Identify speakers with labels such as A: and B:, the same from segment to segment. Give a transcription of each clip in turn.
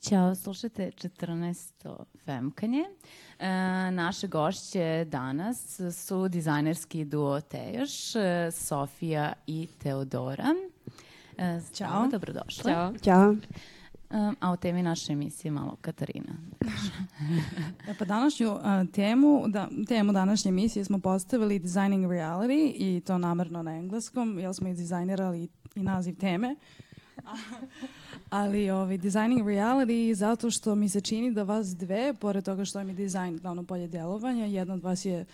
A: Ćao, slušajte 14. Femkanje. E, naše gošće danas su dizajnerski duo Tejoš, e, Sofija i Teodora. E, Ćao, dobrodošle.
B: Ćao.
C: Ćao.
A: Um, a o temi naše emisije malo Katarina.
B: E, pa današnju a, temu, da, temu današnje emisije smo postavili Designing Reality i to namerno na engleskom, jer smo i dizajnirali i naziv teme. Ali ovaj, Designing Reality zato što mi se čini da vas dve, pored toga što je mi dizajn glavno polje delovanja, jedna od vas je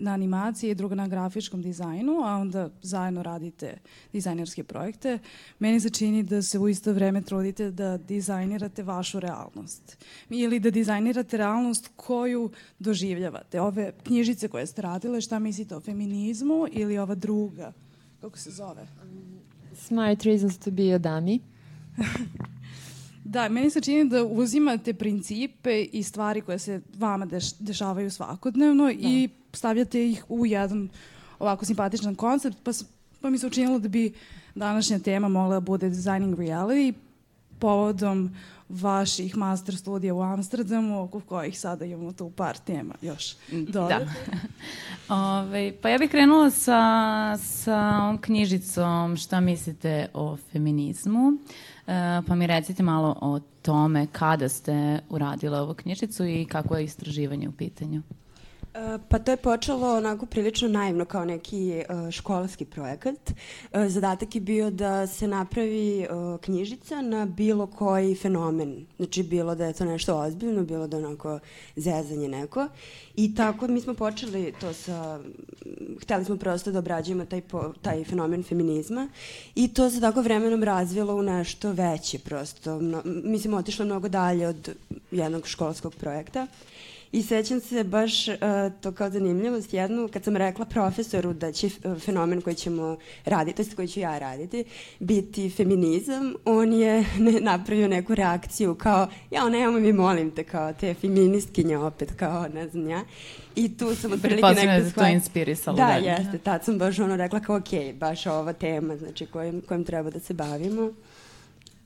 B: na animaciji, druga na grafičkom dizajnu, a onda zajedno radite dizajnerske projekte. Meni se čini da se u isto vreme trudite da dizajnirate vašu realnost. Ili da dizajnirate realnost koju doživljavate. Ove knjižice koje ste radile, šta mislite o feminizmu ili ova druga? Kako se zove?
C: Smart reasons to be a dummy.
B: Da, meni se čini da uzimate principe i stvari koje se vama deš, dešavaju svakodnevno da. i stavljate ih u jedan ovako simpatičan koncept, pa, pa mi se učinilo da bi današnja tema mogla da bude designing reality povodom vaših master studija u Amsterdamu, oko kojih sada imamo tu par tema još.
A: Dobre. Da. Ove, pa ja bih krenula sa, sa ovom knjižicom Šta mislite o feminizmu. E, pa mi recite malo o tome kada ste uradile ovu knjižicu i kako je istraživanje u pitanju.
D: E, pa to je počelo onako prilično naivno kao neki uh, školski projekat. Uh, zadatak je bio da se napravi knjižica na bilo koji fenomen. Znači bilo da je to nešto ozbiljno, bilo da onako zezanje neko. I tako mi smo počeli to sa... Hteli smo prosto da obrađujemo taj, po, taj fenomen feminizma i to se tako vremenom razvilo u nešto veće prosto. Mno, mislim, otišlo mnogo dalje od jednog školskog projekta. I sećam se baš uh, to kao zanimljivost jednu, kad sam rekla profesoru da će uh, fenomen koji ćemo raditi, to koji ću ja raditi, biti feminizam, on je ne, napravio neku reakciju kao, ja nemoj mi molim te, kao te feministkinje opet, kao ne znam ja. I tu sam otprilike nekako...
A: Pretpostavljam da to inspirisalo.
D: Da, dalje. jeste, tad sam baš ono rekla kao, ok, baš ova tema, znači kojim, kojim treba da se bavimo.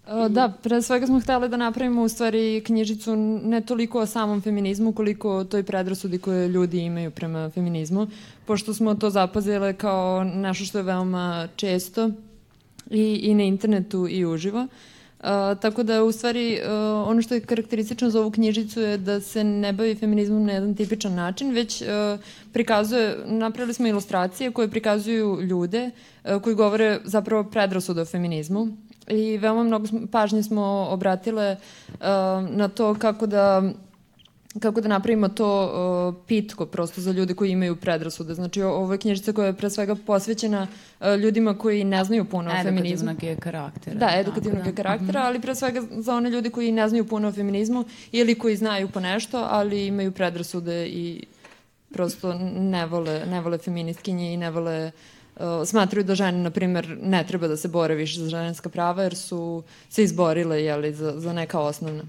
C: O, da, pre svega smo hteli da napravimo u stvari knjižicu ne toliko o samom feminizmu koliko o toj predrasudi koje ljudi imaju prema feminizmu, pošto smo to zapazile kao nešto što je veoma često i, i na internetu i uživo. Uh, tako da u stvari uh, ono što je karakteristično za ovu knjižicu je da se ne bavi feminizmom na jedan tipičan način, već uh, prikazuje, napravili smo ilustracije koje prikazuju ljude uh, koji govore zapravo predrasude o feminizmu i veoma mnogo pažnje smo obratile uh, na to kako da kako da napravimo to uh, pitko prosto za ljude koji imaju predrasude. Znači, ovo je knjižica koja je pre svega posvećena uh, ljudima koji ne znaju puno o feminizmu.
A: Edukativnog je karaktera.
C: Da, edukativnog da. je karaktera, ali pre svega za one ljude koji ne znaju puno o feminizmu ili koji znaju po nešto, ali imaju predrasude i prosto ne vole, ne vole feministkinje i ne vole uh, smatraju da žene, na primer, ne treba da se bore više za ženska prava jer su se izborile jeli, za, za neka osnovna.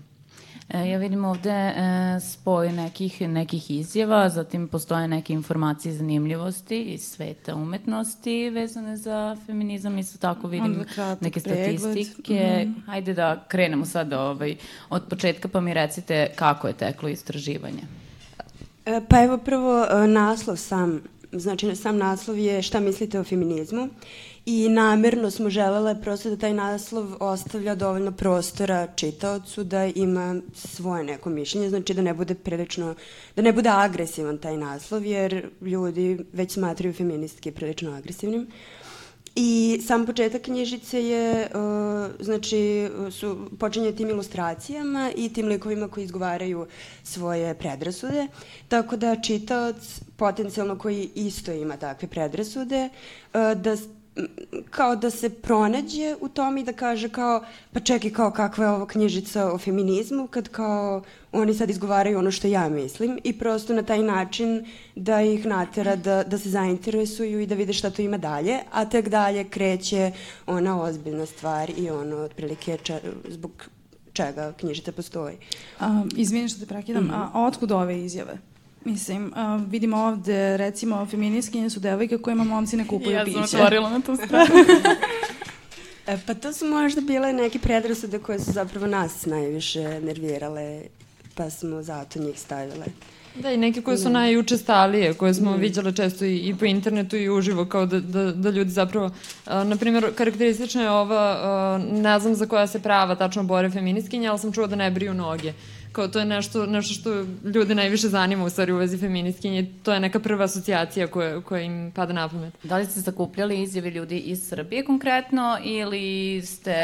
A: E, ja vidim ovde e, spoj nekih, nekih izjava, zatim postoje neke informacije i zanimljivosti iz sveta umetnosti vezane za feminizam. Isto tako vidim neke statistike. Mm. Hajde da krenemo sad ovaj, od početka pa mi recite kako je teklo istraživanje.
D: E, pa evo prvo e, naslov sam znači sam naslov je šta mislite o feminizmu i namerno smo želele prosto da taj naslov ostavlja dovoljno prostora čitaocu da ima svoje neko mišljenje, znači da ne bude prilično, da ne bude agresivan taj naslov, jer ljudi već smatraju feministke prilično agresivnim. Uh, I sam početak knjižice je, uh, znači, su, počinje tim ilustracijama i tim likovima koji izgovaraju svoje predrasude, tako da čitaoc potencijalno koji isto ima takve predrasude, uh, da kao da se pronađe u tom i da kaže kao, pa čekaj kao kakva je ova knjižica o feminizmu, kad kao oni sad izgovaraju ono što ja mislim i prosto na taj način da ih natera da, da se zainteresuju i da vide šta to ima dalje, a tek dalje kreće ona ozbiljna stvar i ono otprilike ča, zbog čega knjižica postoji.
B: A, izvini što te prekidam, mm -hmm. a otkud ove izjave? Mislim, a, vidimo ovde, recimo, feminiskinje su devojke kojima momci ne kupuju
A: ja
B: piće.
A: Ja sam otvorila na tu stranu.
D: e, pa to su možda bile neke predrasude koje su zapravo nas najviše nervirale, pa smo zato njih stavile.
C: Da, i neke koje su mm. najučestalije, koje smo mm. viđale često i, i po internetu i uživo, kao da, da, da ljudi zapravo, a, na primjer, karakteristična je ova, a, ne znam za koja se prava tačno bore feminiskinja, ali sam čula da ne briju noge kao to je nešto, nešto što ljude najviše zanima u stvari u vezi feministkinje, to je neka prva asocijacija koja, koja im pada na pamet.
A: Da li ste zakupljali izjave ljudi iz Srbije konkretno ili ste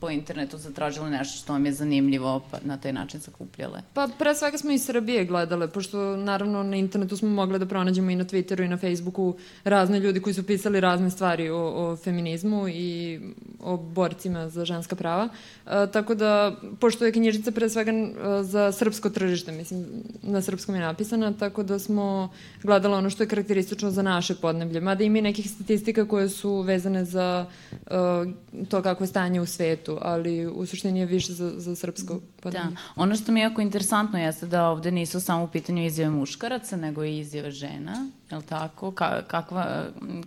A: po internetu zatražili nešto što vam je zanimljivo pa na taj način sakupljale?
C: Pa pre svega smo iz Srbije gledale, pošto naravno na internetu smo mogli da pronađemo i na Twitteru i na Facebooku razne ljudi koji su pisali razne stvari o, o feminizmu i o borcima za ženska prava. E, tako da, pošto je knjižica pre svega e, za srpsko tržište, mislim, na srpskom je napisana, tako da smo gledali ono što je karakteristično za naše podneblje. Mada ima i nekih statistika koje su vezane za uh, to kako je stanje u svetu ali u suštini je više za, za srpsko podanje.
A: Da. Ono što mi je jako interesantno jeste da ovde nisu samo u pitanju izjave muškaraca, nego i izjave žena, je li tako? Ka, kakva,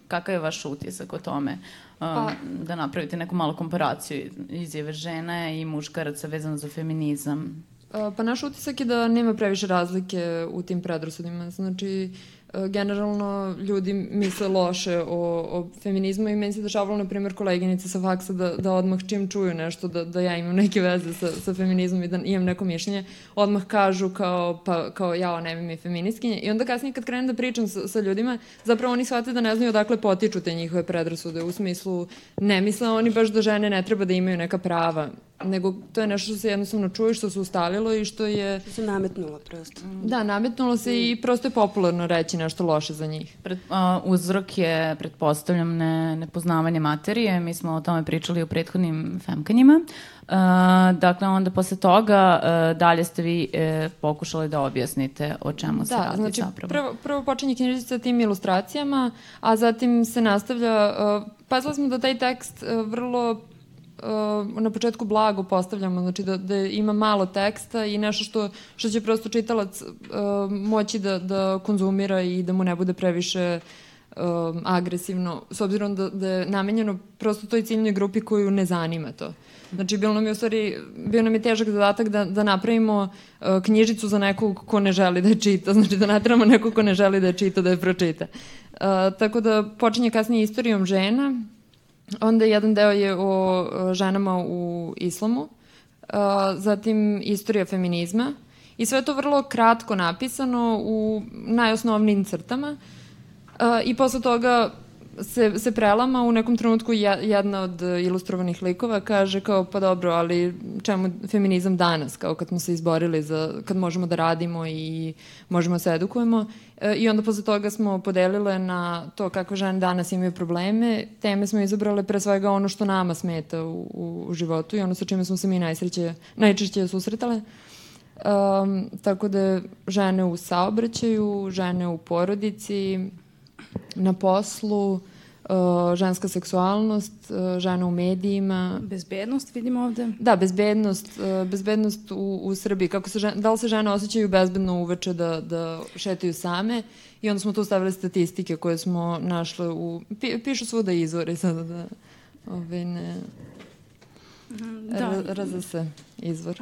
A: kakav je vaš utisak o tome? Um, pa, da napravite neku malu komparaciju izjave žena i muškaraca vezano za feminizam.
C: Pa naš utisak je da nema previše razlike u tim predrasudima. Znači, E, generalno ljudi misle loše o, o feminizmu i meni se dešavalo, na primjer, koleginice sa faksa da, da odmah čim čuju nešto, da, da ja imam neke veze sa, sa feminizmom i da imam neko mišljenje, odmah kažu kao, pa, kao ja, ne mi feministkinje. I onda kasnije kad krenem da pričam sa, sa ljudima, zapravo oni shvate da ne znaju odakle potiču te njihove predrasude, u smislu ne misle oni baš da žene ne treba da imaju neka prava nego to je nešto što se jednostavno čuje, što se ustalilo i što je...
D: Se nametnulo prosto.
C: Da, nametnulo se mm. i prosto je popularno reći nešto loše za njih.
A: Pred, uh, uzrok je, pretpostavljam, ne, nepoznavanje materije. Mi smo o tome pričali u prethodnim femkanjima. Uh, dakle, onda posle toga uh, dalje ste vi uh, pokušali da objasnite o čemu se
C: da,
A: radi
C: znači,
A: zapravo.
C: Prvo, prvo počinje knjižica tim ilustracijama, a zatim se nastavlja... Uh, pazili smo da taj tekst uh, vrlo uh, na početku blago postavljamo, znači da, da ima malo teksta i nešto što, što će prosto čitalac uh, moći da, da konzumira i da mu ne bude previše uh, agresivno, s obzirom da, da je namenjeno prosto toj ciljnoj grupi koju ne zanima to. Znači, bilo nam je u stvari, bio nam je težak zadatak da, da napravimo uh, knjižicu za nekog ko ne želi da je čita, znači da natramo nekog ko ne želi da je čita, da je pročita. Uh, tako da počinje kasnije istorijom žena, Onda jedan deo je o ženama u islamu, zatim istorija feminizma i sve to vrlo kratko napisano u najosnovnijim crtama i posle toga se, se prelama u nekom trenutku jedna od ilustrovanih likova kaže kao pa dobro, ali čemu feminizam danas, kao kad smo se izborili za, kad možemo da radimo i možemo da se edukujemo. E, i onda posle toga smo podelile na to kako žene danas imaju probleme, teme smo izabrale pre svega ono što nama smeta u, u, u životu i ono sa čime smo se mi najsreće, najčešće susretale. Um, tako da žene u saobraćaju, žene u porodici, na poslu, uh, ženska seksualnost, uh, žena u medijima.
B: Bezbednost vidimo ovde.
C: Da, bezbednost, uh, bezbednost u, u Srbiji. Kako se žene, da li se žene osjećaju bezbedno uveče da, da šetaju same i onda smo tu stavili statistike koje smo našle u... Pi, pišu svuda izvori sada da... Ove, ne, Mhm, da. RZS izvor.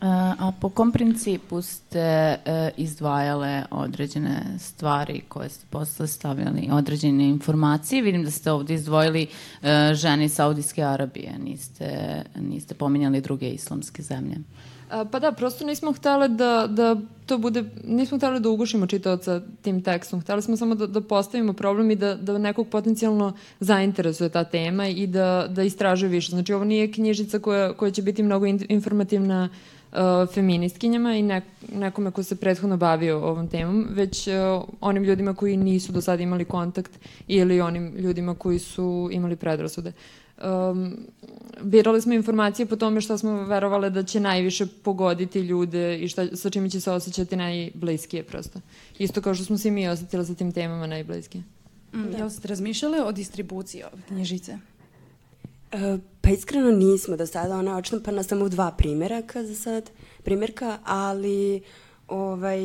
A: A, a po kom principu ste e, izdvajale određene stvari koje ste posle stavljali, određene informacije? Vidim da ste ovde izdvojili e, žene iz Saudijske Arabije, niste, niste pominjali druge islamske zemlje.
C: Pa da, prosto nismo htele da, da to bude, nismo hteli da ugušimo čitaoca tim tekstom. Hteli smo samo da, da postavimo problem i da, da nekog potencijalno zainteresuje ta tema i da, da istražuje više. Znači, ovo nije knjižica koja, koja će biti mnogo informativna feministkinjama i nek, nekome ko se prethodno bavio ovom temom, već uh, onim ljudima koji nisu do sada imali kontakt ili onim ljudima koji su imali predrasude. Uh, um, birali smo informacije po tome šta smo verovali da će najviše pogoditi ljude i šta, sa čime će se osjećati najbliskije prosto. Isto kao što smo se mi osetili sa tim temama najbliskije.
B: Mm, da. Jel ste razmišljali o distribuciji ove knjižice?
D: E, pa iskreno nismo do sada, ona je odštampana samo u dva primjeraka za sad, primjerka, ali ovaj,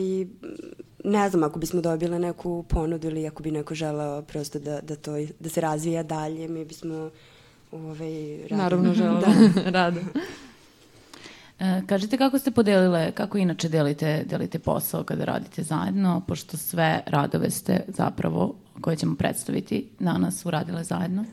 D: ne znam ako bismo dobile neku ponudu ili ako bi neko želeo prosto da, da, to, da se razvija dalje, mi bismo ovaj,
C: rado. Naravno želeo, da. rado.
A: E, kažite kako ste podelile, kako inače delite, delite posao kada radite zajedno, pošto sve radove ste zapravo, koje ćemo predstaviti danas, uradile zajedno?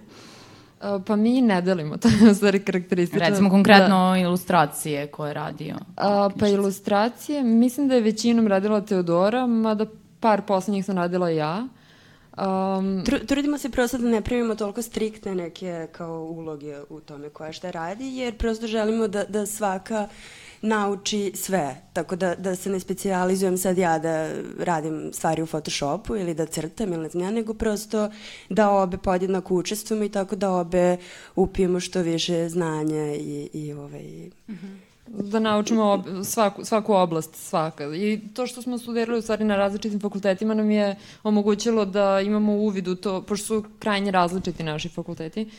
C: E, pa mi ne delimo, to je u stvari karakteristično.
A: Recimo konkretno da. ilustracije koje je radio.
C: A, pa ilustracije, mislim da je većinom radila Teodora, mada par poslednjih sam radila ja.
D: Um, Tr trudimo se prosto da ne primimo toliko striktne neke kao uloge u tome koja šta radi, jer prosto želimo da, da svaka nauči sve. Tako da, da se ne specializujem sad ja da radim stvari u Photoshopu ili da crtam ili ne znam ja, nego prosto da obe podjednako učestvujemo i tako da obe upijemo što više znanja i, i ovaj... Mm -hmm
C: da naučimo ob, svaku, svaku oblast, svaka. I to što smo studirali u stvari na različitim fakultetima nam je omogućilo da imamo uvid u to, pošto su krajnje različiti naši fakulteti,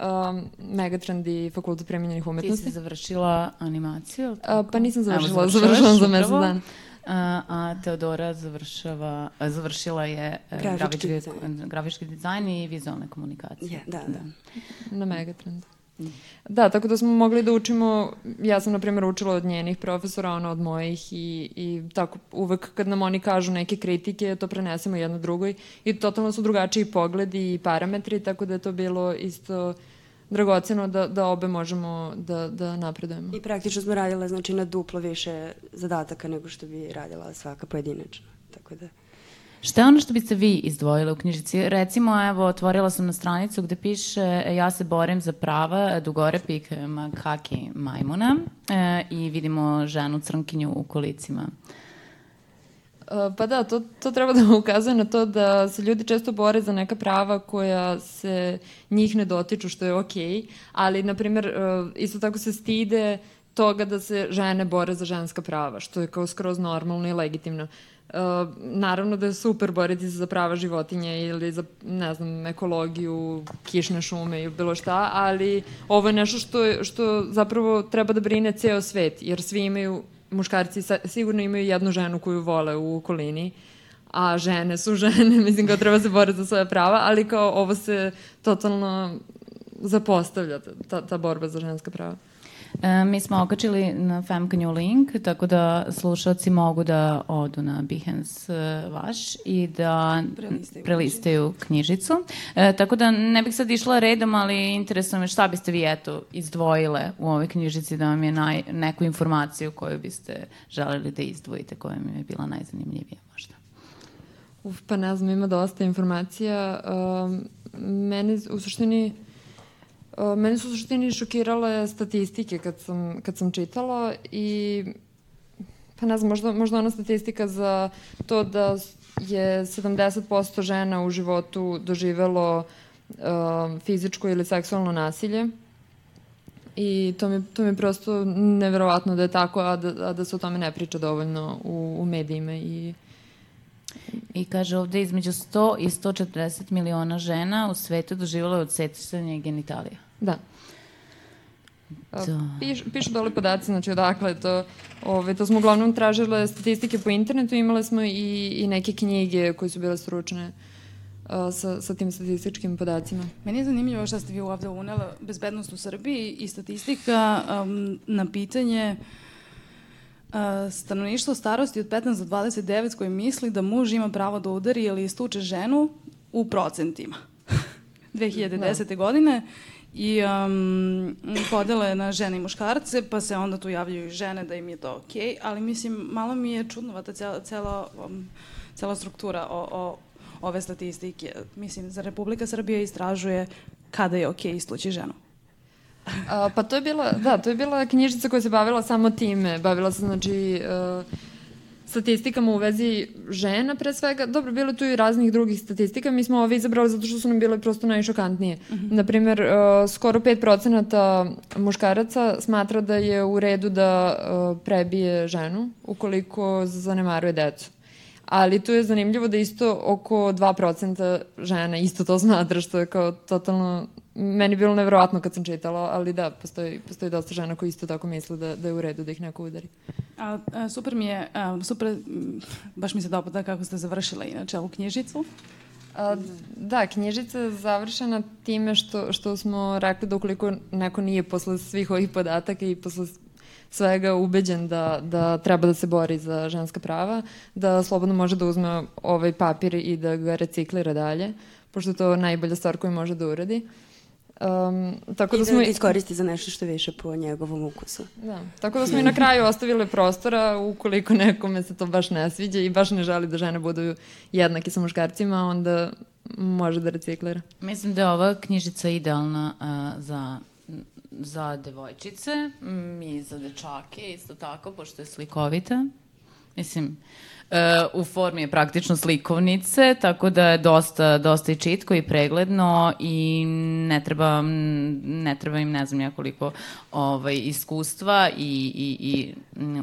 C: um, Megatrend i Fakultet premenjenih umetnosti.
A: Ti si završila animaciju?
C: A, pa nisam završila, Evo, završila za mesec dana.
A: A, a Teodora završava, završila je e, grafički, grafički, dizajn. grafički dizajn i vizualne komunikacije.
D: Yeah, da, da.
C: Na Megatrendu. Da, tako da smo mogli da učimo, ja sam na primjer učila od njenih profesora, ona od mojih i, i tako uvek kad nam oni kažu neke kritike, to prenesemo jedno drugoj i totalno su drugačiji pogledi i parametri, tako da je to bilo isto dragoceno da, da obe možemo da, da napredujemo.
D: I praktično smo radile znači, na duplo više zadataka nego što bi radila svaka pojedinačno. Tako da...
A: Šta je ono što biste vi izdvojili u knjižici? Recimo, evo, otvorila sam na stranicu gde piše e, ja se borim za prava dugorepik makhaki majmuna e, i vidimo ženu crnkinju u kolicima.
C: E, pa da, to, to treba da ukazuje na to da se ljudi često bore za neka prava koja se njih ne dotiču, što je okej, okay, ali, na primjer, e, isto tako se stide toga da se žene bore za ženska prava, što je kao skroz normalno i legitimno. Uh, naravno da je super boriti se za prava životinje ili za, ne znam, ekologiju, kišne šume ili bilo šta, ali ovo je nešto što, što zapravo treba da brine ceo svet, jer svi imaju, muškarci sa, sigurno imaju jednu ženu koju vole u okolini, a žene su žene, mislim kao treba se boriti za svoje prava, ali kao ovo se totalno zapostavlja, ta, ta borba za ženska prava.
A: E, mi smo okačili na Femkanju link, tako da slušalci mogu da odu na Behance e, vaš i da prelistaju, prelistaju knjižicu. E, tako da ne bih sad išla redom, ali interesuje me šta biste vi eto izdvojile u ovoj knjižici da vam je naj, neku informaciju koju biste želeli da izdvojite, koja mi je bila najzanimljivija možda.
C: Uf, pa ne znam, ima dosta informacija. Um, meni u suštini Mene su u suštini šokirale statistike kad sam, kad sam čitala i pa ne znam, možda, možda ona statistika za to da je 70% žena u životu doživelo uh, fizičko ili seksualno nasilje. I to mi, to mi je prosto neverovatno da je tako, a da, a da se o tome ne priča dovoljno u, u medijima i
A: I kaže ovde između 100 i 140 miliona žena u svetu doživalo je odsecanje genitalija.
C: Da. Da. Piš, pišu dole podaci, znači odakle to, ove, to smo uglavnom tražile statistike po internetu, imale smo i, i neke knjige koje su bile stručne uh, sa, sa tim statističkim podacima.
B: Meni je zanimljivo šta ste vi ovde unela, bezbednost u Srbiji i statistika um, na pitanje uh, stanovništvo starosti od 15 do 29 koji misli da muž ima pravo da udari ili istuče ženu u procentima. 2010. Da. godine i um, podele na žene i muškarce, pa se onda tu javljaju i žene da im je to okej, okay, ali mislim, malo mi je čudnovata cela, cela, um, cela struktura o, o ove statistike. Mislim, za Republika Srbija istražuje kada je okej okay istući ženu.
C: A, pa to je bila, da, to je bila knjižica koja se bavila samo time. Bavila se, znači, uh, statistikama u vezi žena pre svega. Dobro, bilo tu i raznih drugih statistika. Mi smo ove izabrali zato što su nam bile prosto najšokantnije. Uh mhm. -huh. Naprimer, uh, skoro 5% muškaraca smatra da je u redu da uh, prebije ženu ukoliko zanemaruje decu. Ali tu je zanimljivo da isto oko 2% žena isto to smatra, što je kao totalno meni bilo nevjerojatno kad sam čitala, ali da, postoji, postoji dosta žena koji isto tako misle da, da je u redu da ih neko udari.
B: A, a, super mi je, a, super, baš mi se dopada kako ste završila inače ovu knjižicu.
C: A, da, knjižica je završena time što, što smo rekli da ukoliko neko nije posle svih ovih podataka i posle svega ubeđen da, da treba da se bori za ženska prava, da slobodno može da uzme ovaj papir i da ga reciklira dalje, pošto je to najbolja stvar koju može da uradi. Um, tako
D: I
C: da smo...
D: da iskoristi za nešto što više po njegovom ukusu.
C: Da, tako da smo i na kraju ostavili prostora ukoliko nekome se to baš ne sviđa i baš ne želi da žene budu jednake sa muškarcima, onda može da reciklira.
A: Mislim da je ova knjižica idealna uh, za za devojčice mm, i za dečake isto tako, pošto je slikovita. Mislim, e, u formi je praktično slikovnice, tako da je dosta, dosta i čitko i pregledno i ne treba, ne treba im ne znam nekoliko ovaj, iskustva i, i, i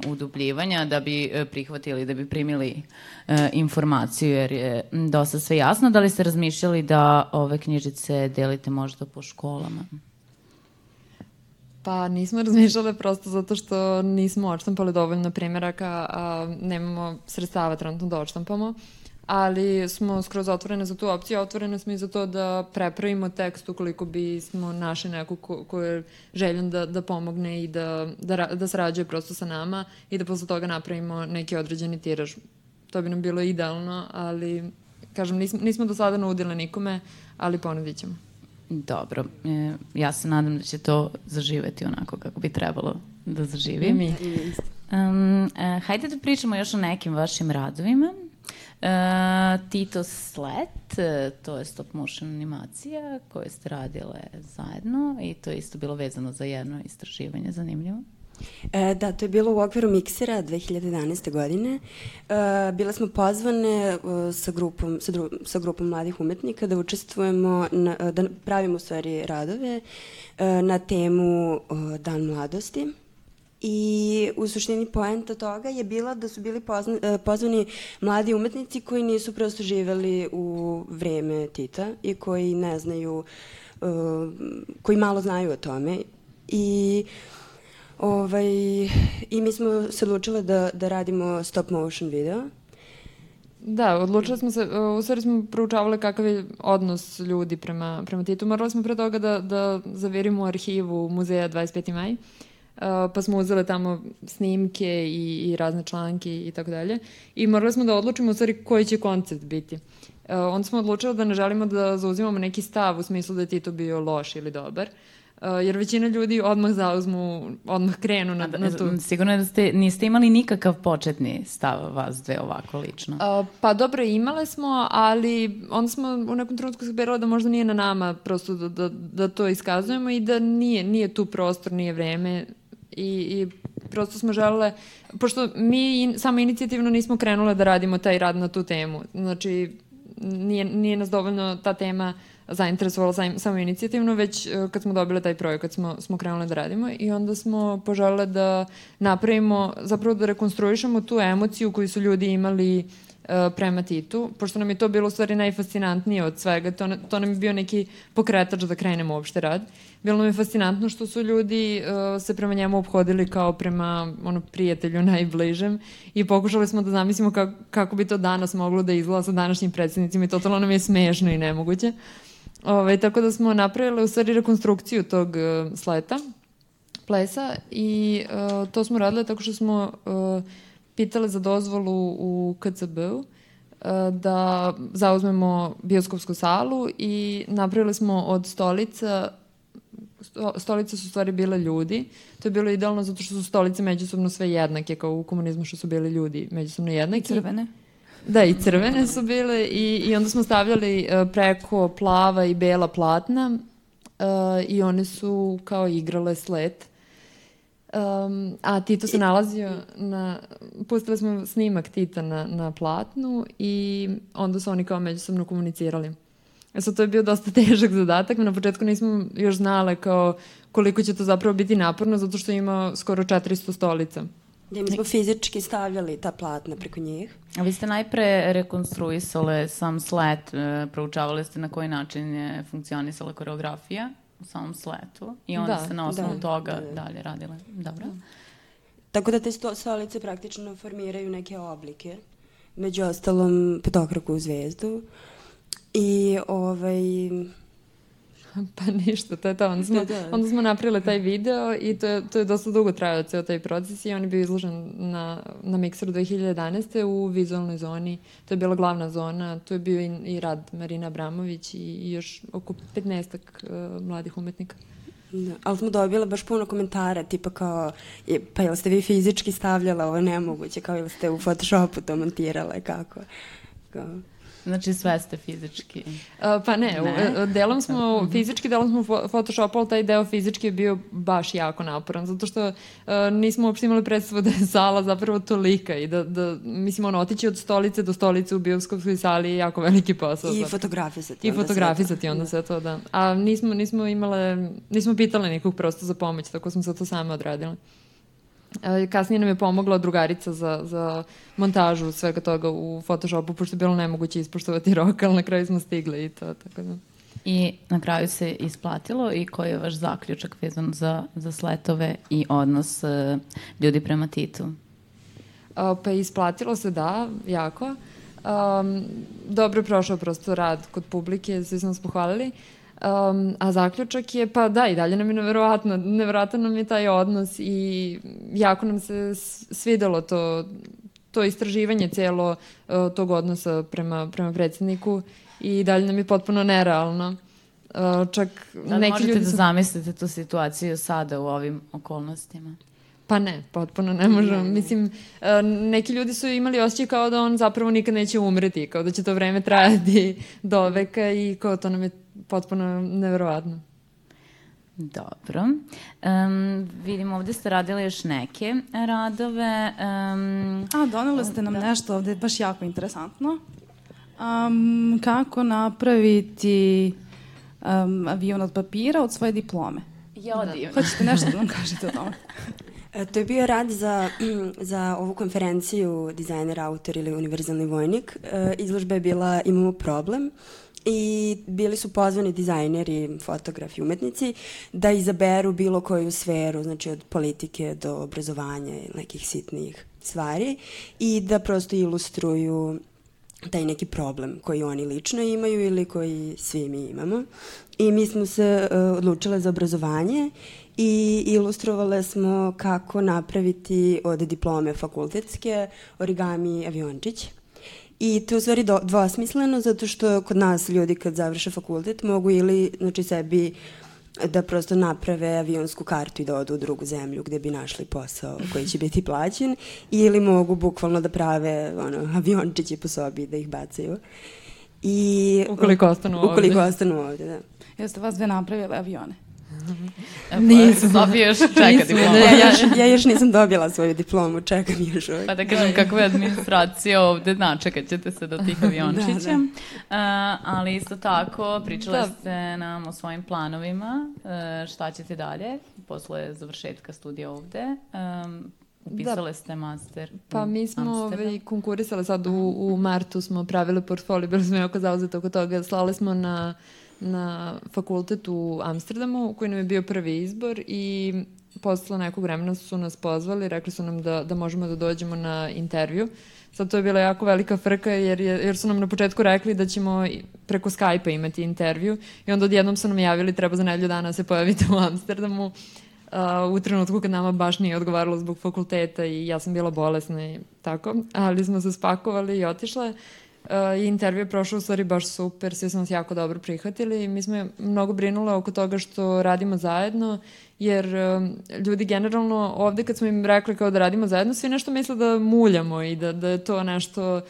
A: udubljivanja da bi e, prihvatili, da bi primili e, informaciju, jer je dosta sve jasno. Da li ste razmišljali da ove knjižice delite možda po školama?
C: Pa nismo razmišljale prosto zato što nismo odštampali dovoljno primjeraka, a nemamo sredstava trenutno da odštampamo, ali smo skroz otvorene za tu opciju, otvorene smo i za to da prepravimo tekst ukoliko bi smo našli neko ko, ko je željen da, da pomogne i da, da, da sarađuje prosto sa nama i da posle toga napravimo neki određeni tiraž. To bi nam bilo idealno, ali kažem, nismo, nismo do sada nudile nikome, ali ponudit ćemo.
A: Dobro, e, ja se nadam da će to zaživeti onako kako bi trebalo da zaživi.
C: mi.
A: Um, uh, hajde da pričamo još o nekim vašim radovima. Uh, Tito Slet, uh, to je stop motion animacija koje ste radile zajedno i to je isto bilo vezano za jedno istraživanje, zanimljivo.
D: E, da, to je bilo u okviru Miksera 2011. godine. E, bile smo pozvane e, sa, grupom, sa, dru, sa grupom mladih umetnika da učestvujemo, na, da pravimo u stvari radove e, na temu e, Dan mladosti. I u suštini poenta toga je bila da su bili pozna, e, pozvani mladi umetnici koji nisu prosto živeli u vreme Tita i koji ne znaju, e, koji malo znaju o tome. I Ovaj, I mi smo se odlučile da, da radimo stop motion video.
C: Da, odlučili smo se, u stvari smo proučavali kakav je odnos ljudi prema, prema Titu. Morali smo pre toga da, da zavirimo arhivu muzeja 25. maj, uh, pa smo uzeli tamo snimke i, i razne članke i tako dalje. I morali smo da odlučimo u stvari koji će koncept biti. Uh, onda smo odlučili da ne želimo da zauzimamo neki stav u smislu da je Tito bio loš ili dobar, Uh, jer većina ljudi odmah zauzmu, odmah krenu na, na tu.
A: Sigurno je da ste, niste imali nikakav početni stav vas dve ovako lično.
C: Uh, pa dobro, imale smo, ali onda smo u nekom trenutku sabirala da možda nije na nama prosto da, da, da to iskazujemo i da nije, nije tu prostor, nije vreme i, i prosto smo želele, pošto mi in, samo inicijativno nismo krenule da radimo taj rad na tu temu, znači nije, nije nas dovoljno ta tema uh, zainteresovala sam, samo inicijativno, već e, kad smo dobile taj projekat smo, smo krenule da radimo i onda smo požele da napravimo, zapravo da rekonstruišemo tu emociju koju su ljudi imali uh, prema Titu, pošto nam je to bilo u stvari najfascinantnije od svega, to, to nam je bio neki pokretač da krenemo uopšte rad. Bilo nam je fascinantno što su ljudi uh, se prema njemu obhodili kao prema ono, prijatelju najbližem i pokušali smo da zamislimo kako, kako bi to danas moglo da izgleda sa današnjim predsednicima i totalno nam je smešno i nemoguće. Uh, Ove, ovaj, tako da smo napravili u stvari rekonstrukciju tog uh, sleta, plesa i uh, to smo radile tako što smo uh, pitale za dozvolu u KCB-u uh, da zauzmemo bioskopsku salu i napravili smo od stolica stolice su stvari bile ljudi. To je bilo idealno zato što su stolice međusobno sve jednake, kao u komunizmu što su bili ljudi međusobno jednaki. I
B: crvene.
C: Da, i crvene su bile i, i onda smo stavljali uh, preko plava i bela platna uh, i one su kao igrale slet. Um, a Tito se nalazio na... Pustili smo snimak Tita na, na platnu i onda su oni kao međusobno komunicirali. E sad, to je bio dosta težak zadatak. Na početku nismo još znale kao koliko će to zapravo biti naporno, zato što ima skoro 400 stolica.
D: Gde mi smo fizički stavljali ta platna preko njih.
A: A vi ste najpre rekonstruisale sam slet, e, proučavali ste na koji način je funkcionisala koreografija u samom sletu i onda
C: Da,
A: se na osnovu
D: da,
A: toga
D: da, da.
A: dalje radile. Dobro.
D: Tako da te sto, stolice praktično formiraju neke oblike. Među ostalom petokraku zvezdu. I ovaj...
C: Pa ništa, to je to. Onda smo,
D: Da, da.
C: onda smo napravili taj video i to je, to je dosta dugo trajao ceo taj proces i on je bio izložen na, na Mixeru 2011. u vizualnoj zoni. To je bila glavna zona, tu je bio i, i rad Marina Abramović i, i još oko 15 uh, mladih umetnika.
D: Da, ali smo dobile baš puno komentara, tipa kao, je, pa jel ste vi fizički stavljala ovo nemoguće, kao ili ste u Photoshopu to montirale, kako? Kao,
A: Znači sve ste fizički.
C: Uh, pa ne,
A: Ne?
C: ne. delom smo, fizički delom smo photoshopovali, taj deo fizički je bio baš jako naporan, zato što uh, nismo uopšte imali predstavu da je sala zapravo tolika i da, da mislim, ono, otići od stolice do stolice u bioskopskoj sali je jako veliki posao.
D: I fotografisati.
C: I fotografisati
D: to.
C: onda
D: Da.
C: sve to, da. A nismo, nismo imale, nismo pitale nikog prosto za pomoć, tako smo sve to same odradile. E, Kasnije nam je pomogla drugarica za, za montažu svega toga u Photoshopu, pošto je bilo nemoguće ispoštovati rok, ali na kraju smo stigli i to, tako da.
A: I na kraju se isplatilo i koji je vaš zaključak vezan za, za sletove i odnos uh, ljudi prema Titu?
C: A, pa isplatilo se, da, jako. Um, dobro je prošao prosto rad kod publike, svi smo nas pohvalili. Um, a zaključak je, pa da, i dalje nam je neverovatno, neverovatan nam je taj odnos i jako nam se svidelo to, to istraživanje celo uh, tog odnosa prema, prema predsjedniku i dalje nam je potpuno nerealno. Uh, čak
A: Da
C: neki
A: možete
C: ljudi
A: da
C: su...
A: zamislite tu situaciju sada u ovim okolnostima?
C: Pa ne, potpuno ne možemo. Mislim, e, neki ljudi su imali osjećaj kao da on zapravo nikad neće umreti, kao da će to vreme trajati do veka i kao to nam je potpuno neverovatno.
A: Dobro. Um, vidim, ovde ste radili još neke radove. Um,
B: A, doneli ste nam nešto ovde baš jako interesantno. Um, kako napraviti um, avion od papira od svoje diplome.
A: ja divno.
B: Hoćete nešto da nam kažete o tome?
D: E, To je bio rad za, za ovu konferenciju dizajner, autor ili univerzalni vojnik. E, Izložba je bila Imamo problem i bili su pozvani dizajneri, fotografi, umetnici da izaberu bilo koju sferu, znači od politike do obrazovanja i nekih sitnijih stvari i da prosto ilustruju taj neki problem koji oni lično imaju ili koji svi mi imamo. I mi smo se uh, odlučile za obrazovanje i ilustrovale smo kako napraviti od diplome fakultetske origami aviončić. I to je u stvari do, dvosmisleno zato što kod nas ljudi kad završe fakultet mogu ili znači sebi da prosto naprave avionsku kartu i da odu u drugu zemlju gde bi našli posao koji će biti plaćen ili mogu bukvalno da prave ono, aviončiće po sobi da ih bacaju. I,
C: Ukoliko ostanu ovde.
D: Ukoliko ostanu ovde, da.
B: Jeste vas dve napravile avione?
A: Nisam. Sofija još čeka
C: Nismo,
A: diplomu.
C: ne.
D: Ja, još, ja još nisam dobila svoju diplomu, čekam još uvijek.
A: Pa da kažem kakva je administracija ovde, načekat ćete se do tih aviončića.
D: Da,
A: A, ali isto tako, pričali
C: Da.
A: ste nam o svojim planovima, e, šta ćete dalje posle završetka studija ovde. Um, upisale ste master
C: Pa mi smo ovaj, konkurisali sad u, u martu, smo pravili portfolio, bili smo jako zauzeti oko toga. Slali smo na, na fakultet u Amsterdamu, koji nam je bio prvi izbor i posle nekog vremena su nas pozvali, rekli su nam da, da možemo da dođemo na intervju. Sad to je bila jako velika frka jer, je, jer su nam na početku rekli da ćemo preko Skype-a imati intervju i onda odjednom su nam javili treba za nedelju dana da se pojavite u Amsterdamu uh, u trenutku kad nama baš nije odgovaralo zbog fakulteta i ja sam bila bolesna i tako, ali smo se spakovali i otišle. Uh, I intervju je prošao u stvari baš super, svi smo nas jako dobro prihvatili i mi smo mnogo brinule oko toga što radimo zajedno, jer um, ljudi generalno ovde kad smo im rekli kao da radimo zajedno, svi nešto misle da muljamo i da, da je to nešto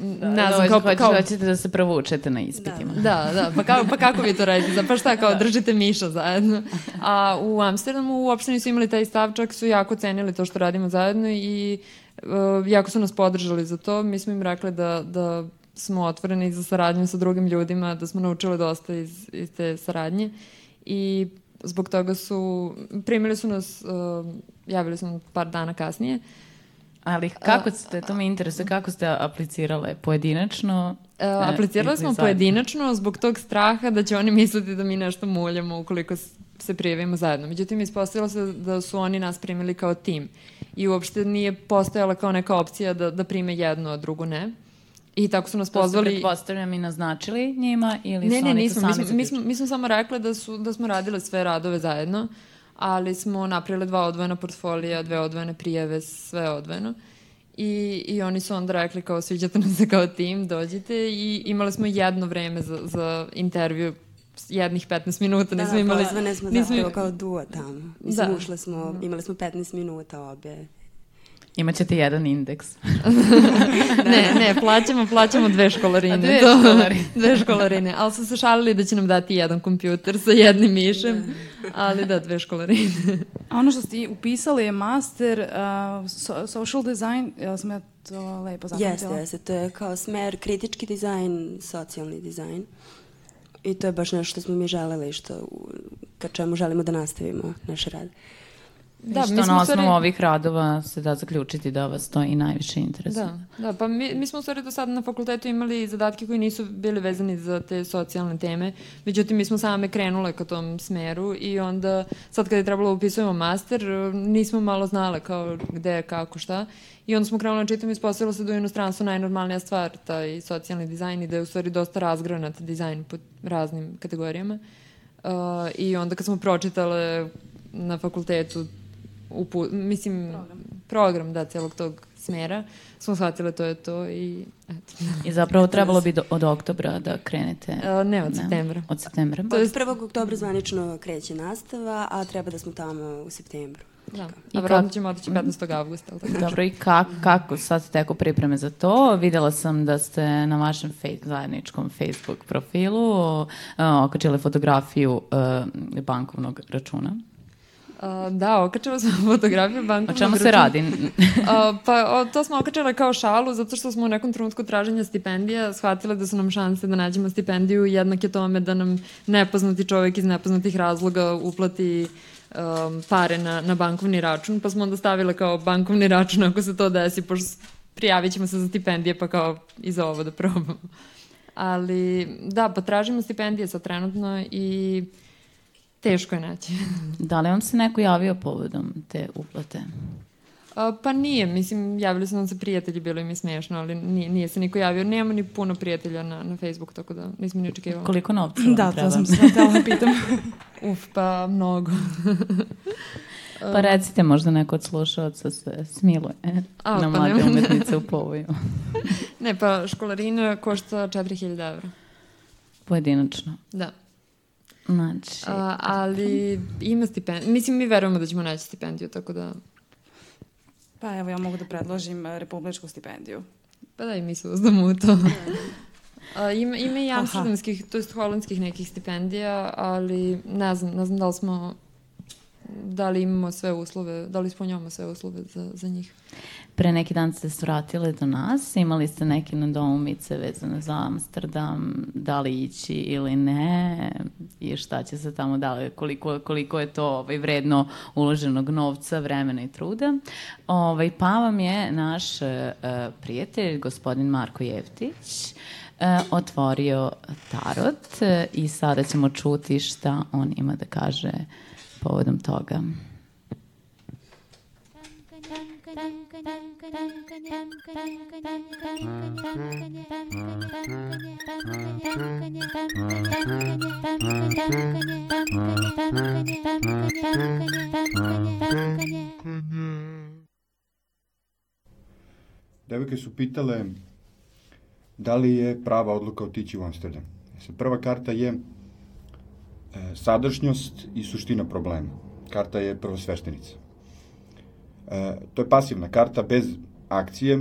A: Da,
C: ne
A: da,
C: znam, kao,
A: hoćete,
C: kao,
A: hoćete da se provučete na ispitima.
C: Da, da, pa, kao, pa kako vi to radite? Pa šta, kao držite miša zajedno? A u Amsterdamu uopšte nisu imali taj stav, čak su jako cenili to što radimo zajedno i uh, jako su nas podržali za to. Mi smo im rekli da, da smo otvoreni za saradnju sa drugim ljudima, da smo naučili dosta iz, iz te saradnje i zbog toga su, primili su nas, uh, javili su nam par dana kasnije
A: Ali kako ste, to me interesuje, kako ste aplicirale? Pojedinačno?
C: Uh, aplicirali smo zajedno? pojedinačno zbog tog straha da će oni misliti da mi nešto muljamo ukoliko se prijavimo zajedno. Međutim, ispostavilo se da su oni nas primili kao tim i uopšte nije postojala kao neka opcija da, da prime jedno, a drugo ne. I tako su nas pozvali... To
A: ste pretpostavljam i naznačili njima ili
C: ne,
A: su
C: ne,
A: oni
C: nismo,
A: to
C: sami mi smo, mi, smo, mi smo samo rekli da, su, da smo radile sve radove zajedno, ali smo napravili dva odvojena portfolija, dve odvojene prijeve, sve odvojeno. I, I oni su onda rekli kao sviđate nam se kao tim, dođite i imali smo jedno vreme za, za intervju jednih 15 minuta,
D: da,
C: nismo da, imali...
D: Da, smo nismo... zapravo kao duo tamo. Mislim, da. ušle smo, imali smo 15 minuta obe
A: Imaćete jedan indeks.
C: ne, ne, plaćamo, plaćamo dve školarine. A
A: dve to, školarine.
C: dve školarine. Ali su se šalili da će nam dati jedan kompjuter sa jednim mišem. Ali da, dve školarine.
B: A ono što ste upisali je master uh, so, social design, jel sam ja to lepo zapamtila?
D: Jeste, jeste. To je kao smer kritički dizajn, socijalni dizajn. I to je baš nešto što smo mi želeli, što, ka čemu želimo da nastavimo naš rad.
A: Da, što mi smo na osnovu stvari... ovih radova se da zaključiti da vas to i najviše interesuje.
C: Da, da pa mi, mi smo u stvari do sada na fakultetu imali zadatke koji nisu bili vezani za te socijalne teme, međutim mi smo same krenule ka tom smeru i onda sad kada je trebalo da upisujemo master, nismo malo znale kao gde, kako, šta i onda smo krenuli na čitam i ispostavilo se da je inostranstvo najnormalnija stvar, taj socijalni dizajn i da je u stvari dosta razgranat dizajn po raznim kategorijama. Uh, I onda kad smo pročitale na fakultetu upu, mislim, program. program, da, celog tog smera, smo shvatile to je to i eto.
A: I zapravo trebalo bi do, od oktobra da krenete?
C: Uh, ne, od ne, septembra.
A: Od septembra.
D: To je... Od 1. oktobra zvanično kreće nastava, a treba da smo tamo u septembru.
C: Da. I a vratno ćemo otići 15. avgusta.
A: Dobro, i kako, kako sad teko pripreme za to? Videla sam da ste na vašem fej, zajedničkom Facebook profilu uh, okačile fotografiju uh, bankovnog računa.
C: Uh, da, okačala sam fotografiju bankovnog
A: O čemu se radi?
C: uh, pa o, to smo okačala kao šalu zato što smo u nekom trenutku traženja stipendija shvatile da su nam šanse da nađemo stipendiju jednake tome da nam nepoznati čovek iz nepoznatih razloga uplati um, pare na, na bankovni račun, pa smo onda stavile kao bankovni račun ako se to desi, pošto prijavit ćemo se za stipendije pa kao i za ovo da probamo. Ali da, pa tražimo stipendije sa trenutno i Teško je naći.
A: da li vam se neko javio povodom te uplate?
C: A, pa nije, mislim, javili su nam se prijatelji, bilo im je smiješno, ali nije, nije se niko javio. Nemamo ni puno prijatelja na, na Facebook, tako da nismo ni očekivali.
A: Koliko novca vam
B: da,
A: treba?
B: Da, to sam se htjela da pitam.
C: Uf, pa mnogo.
A: pa recite, možda neko od slušalaca se smiluje A, na pa mlade ne... umetnice u povoju.
C: ne, pa školarina košta 4000 evra.
A: Pojedinačno?
C: Da.
A: Znači...
C: A, ali ima stipendiju. Mislim, mi verujemo da ćemo naći stipendiju, tako da...
B: Pa evo, ja mogu da predložim e, republičku stipendiju.
C: Pa da, i mi se uzdamo u to. A, ima, ima i amsterdamskih, to jest holandskih nekih stipendija, ali ne znam, ne znam da li smo da li imamo sve uslove, da li ispunjavamo sve uslove za, za njih.
A: Pre neki dan ste se vratili do nas, imali ste neke nadoumice vezane za Amsterdam, da li ići ili ne i šta će se tamo da koliko, koliko je to ovaj, vredno uloženog novca, vremena i truda. Ovaj, pa vam je naš uh, prijatelj, gospodin Marko Jevtić, uh, otvorio tarot uh, i sada ćemo čuti šta on ima da kaže povodom toga.
E: Devojke su pitale da li je prava odluka otići u Amsterdam. Prva karta je e, sadašnjost i suština problema. Karta je prvosveštenica. E, to je pasivna karta bez akcije,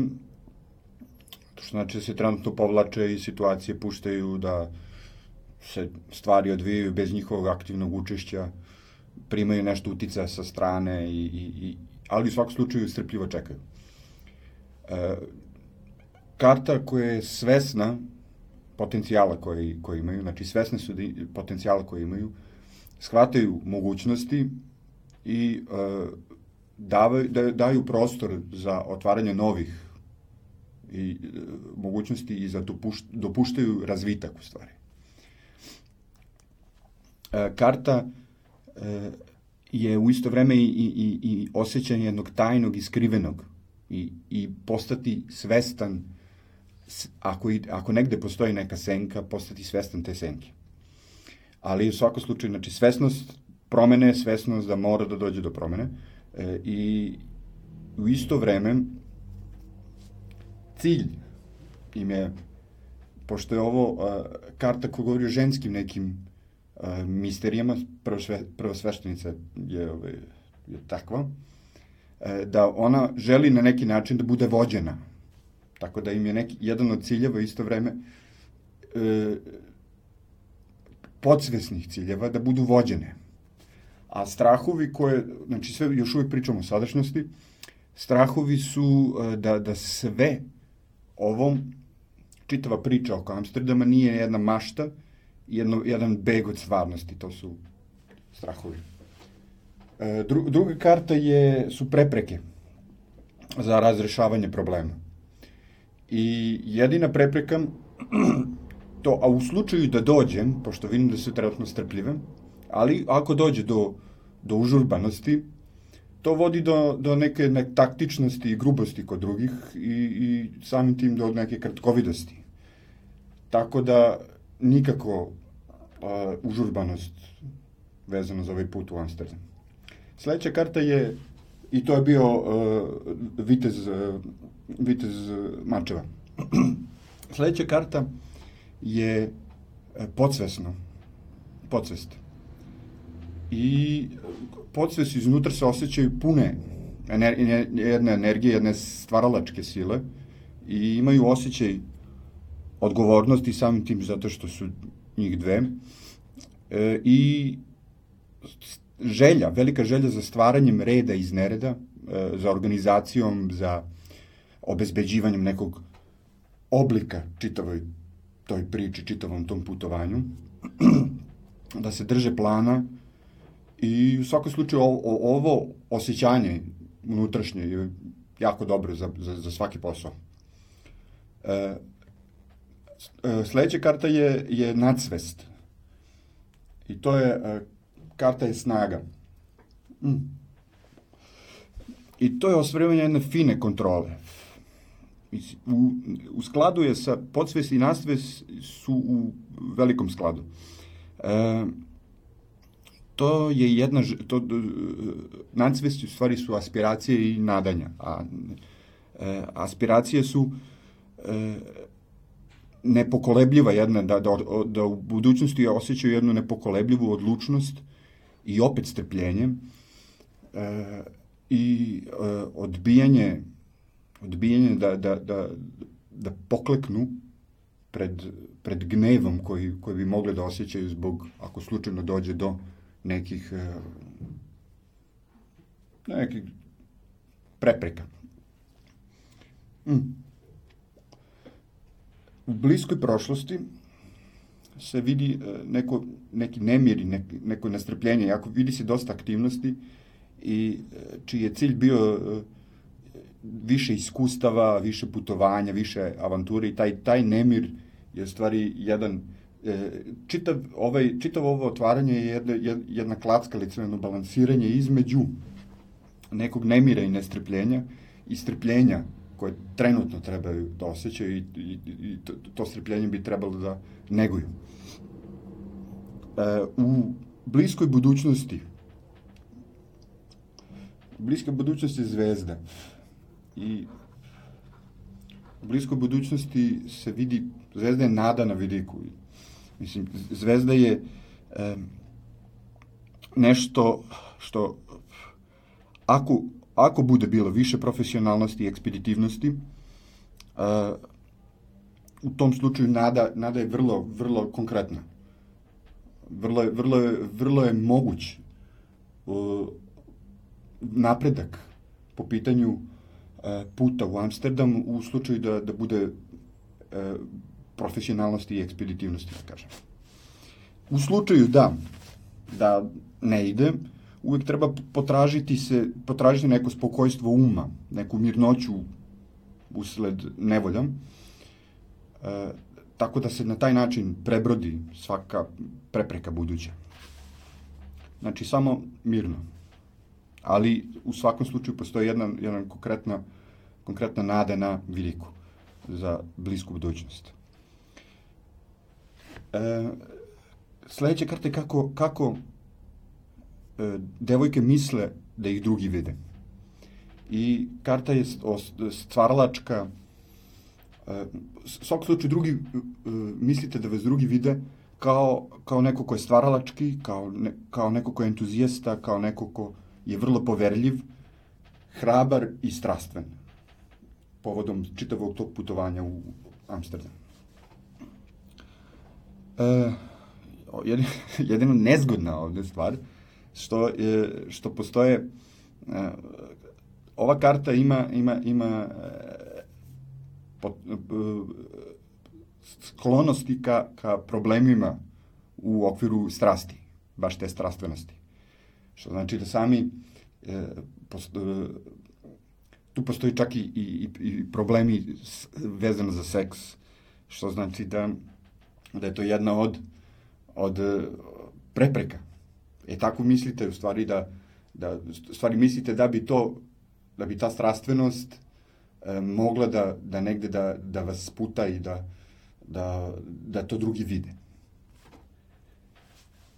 E: to što znači da se trenutno povlače i situacije puštaju da se stvari odvijaju bez njihovog aktivnog učešća, primaju nešto uticaja sa strane, i, i, i, ali u svakom slučaju strpljivo čekaju. E, karta koja je svesna potencijala koje, koje imaju, znači svesne su da, potencijala koje imaju, shvataju mogućnosti i e, davaju, da, daju prostor za otvaranje novih i e, mogućnosti i za dopušt, dopuštaju razvitak u stvari. E, karta e, je u isto vreme i, i, i osjećanje jednog tajnog i skrivenog i, i postati svestan ako, ako negde postoji neka senka, postati svestan te senke. Ali u svakom slučaju, znači, svesnost promene, svesnost da mora da dođe do promene e, i u isto vreme cilj im je, pošto je ovo uh, karta koja govori o ženskim nekim uh, misterijama, prva, sve, prva sveštenica je, ove, je takva, uh, da ona želi na neki način da bude vođena. Tako da im je neki, jedan od ciljeva isto vreme uh, podsvesnih ciljeva da budu vođene. A strahovi koje, znači sve još uvijek pričamo o sadašnjosti, strahovi su da, da sve ovom čitava priča oko Amsterdama nije jedna mašta, jedno, jedan beg od stvarnosti, to su strahovi. E, dru, druga karta je, su prepreke za razrešavanje problema. I jedina prepreka, to, a u slučaju da dođem, pošto vidim da se trenutno strpljive, ali ako dođe do, do užurbanosti, to vodi do, do neke ne, taktičnosti i grubosti kod drugih i, i samim tim do neke kratkovidosti. Tako da nikako uh, užurbanost vezano za ovaj put u Amsterdam. Sledeća karta je, i to je bio uh, vitez, uh, vitez Mačeva. Sledeća karta je podsvesno, podsvest. I podsvest iznutra se osjećaju pune ener, jedne energije, jedne stvaralačke sile i imaju osjećaj odgovornosti samim tim zato što su njih dve. E, i želja, velika želja za stvaranjem reda iz nereda, e, za organizacijom, za obezbeđivanjem nekog oblika čitavoj toj priči, čitavom tom putovanju, da se drže plana, I u svakom slučaju ovo, ovo osjećanje unutrašnje je jako dobro za, za, za svaki posao. E, e, sledeća karta je, je nadsvest. I to je, e, karta je snaga. Mm. I to je osvrivanje jedne fine kontrole. U, u skladu je sa podsvest i nadsvest su u velikom skladu. E, to je jedna, to, nadsvesti u stvari su aspiracije i nadanja, a e, aspiracije su e, nepokolebljiva jedna, da, da, da u budućnosti osjećaju jednu nepokolebljivu odlučnost i opet strpljenje e, i e, odbijanje odbijanje da, da, da, da pokleknu pred, pred gnevom koji, koji bi mogli da osjećaju zbog, ako slučajno dođe do nekih e, nekih prepreka. Mm. U bliskoj prošlosti se vidi e, neko, neki nemir i neko, nestrpljenje, jako vidi se dosta aktivnosti i e, čiji je cilj bio više iskustava, više putovanja, više avanture i taj, taj nemir je stvari jedan E, čitav, ovaj, čitav ovo otvaranje je jedna, jedna klackalica, jedno balansiranje između nekog nemira i nestrpljenja i strpljenja koje trenutno trebaju da osjećaju i, i, i to, to strpljenje bi trebalo da neguju. E, u bliskoj budućnosti bliska budućnost je zvezda i u bliskoj budućnosti se vidi zvezda je nada na vidiku Mislim, Zvezda je e, nešto što ako, ako bude bilo više profesionalnosti i ekspeditivnosti, e, u tom slučaju nada, nada je vrlo, vrlo konkretna. Vrlo je, vrlo je, vrlo je moguć uh, napredak po pitanju uh, puta u Amsterdam u slučaju da, da bude uh, profesionalnosti i ekspeditivnosti, da kažem. U slučaju da, da ne ide, uvek treba potražiti se, potražiti neko spokojstvo uma, neku mirnoću usled nevolja, e, tako da se na taj način prebrodi svaka prepreka buduća. Znači, samo mirno. Ali u svakom slučaju postoji jedna, jedna konkretna, konkretna nada na veliku za blisku budućnost. E, sledeća karta je kako, kako e, devojke misle da ih drugi vide. I karta je stvaralačka, e, svak slučaju drugi, e, mislite da vas drugi vide kao, kao neko ko je stvaralački, kao, ne, kao neko ko je entuzijasta, kao neko ko je vrlo poverljiv, hrabar i strastven povodom čitavog tog putovanja u Amsterdam. E, jedino, jedino nezgodna ovde stvar, što, je, što postoje, e, ova karta ima, ima, ima e, pot, e, sklonosti ka, ka problemima u okviru strasti, baš te strastvenosti. Što znači da sami e, post, e, tu postoji čak i, i, i problemi vezano za seks, što znači da, da je to jedna od, od e, prepreka. E tako mislite u stvari da, da stvari mislite da bi to da bi ta strastvenost e, mogla da, da negde da, da vas sputa i da, da, da to drugi vide.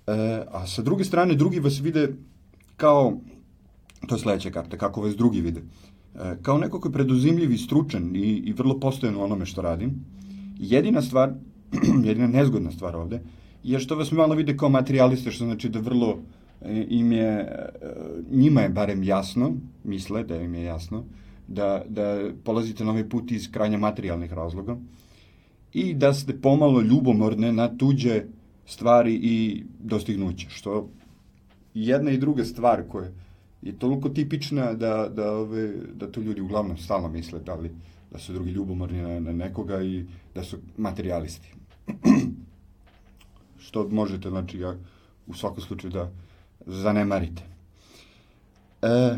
E: E, a sa druge strane, drugi vas vide kao, to je sledeća karta, kako vas drugi vide, e, kao neko ko je preduzimljiv i stručan i, i vrlo postojan u onome što radim. Jedina stvar, jedina nezgodna stvar ovde, je što vas malo vide kao materijaliste, što znači da vrlo e, im je, e, njima je barem jasno, misle da im je jasno, da, da polazite na ovaj put iz krajnja materijalnih razloga i da ste pomalo ljubomorne na tuđe stvari i dostignuće, što jedna i druga stvar koja je toliko tipična da, da, ove, da to ljudi uglavnom stalno misle da, li, da su drugi ljubomorni na, na nekoga i da su materialisti. što možete, znači, ja, u svakom slučaju da zanemarite. E,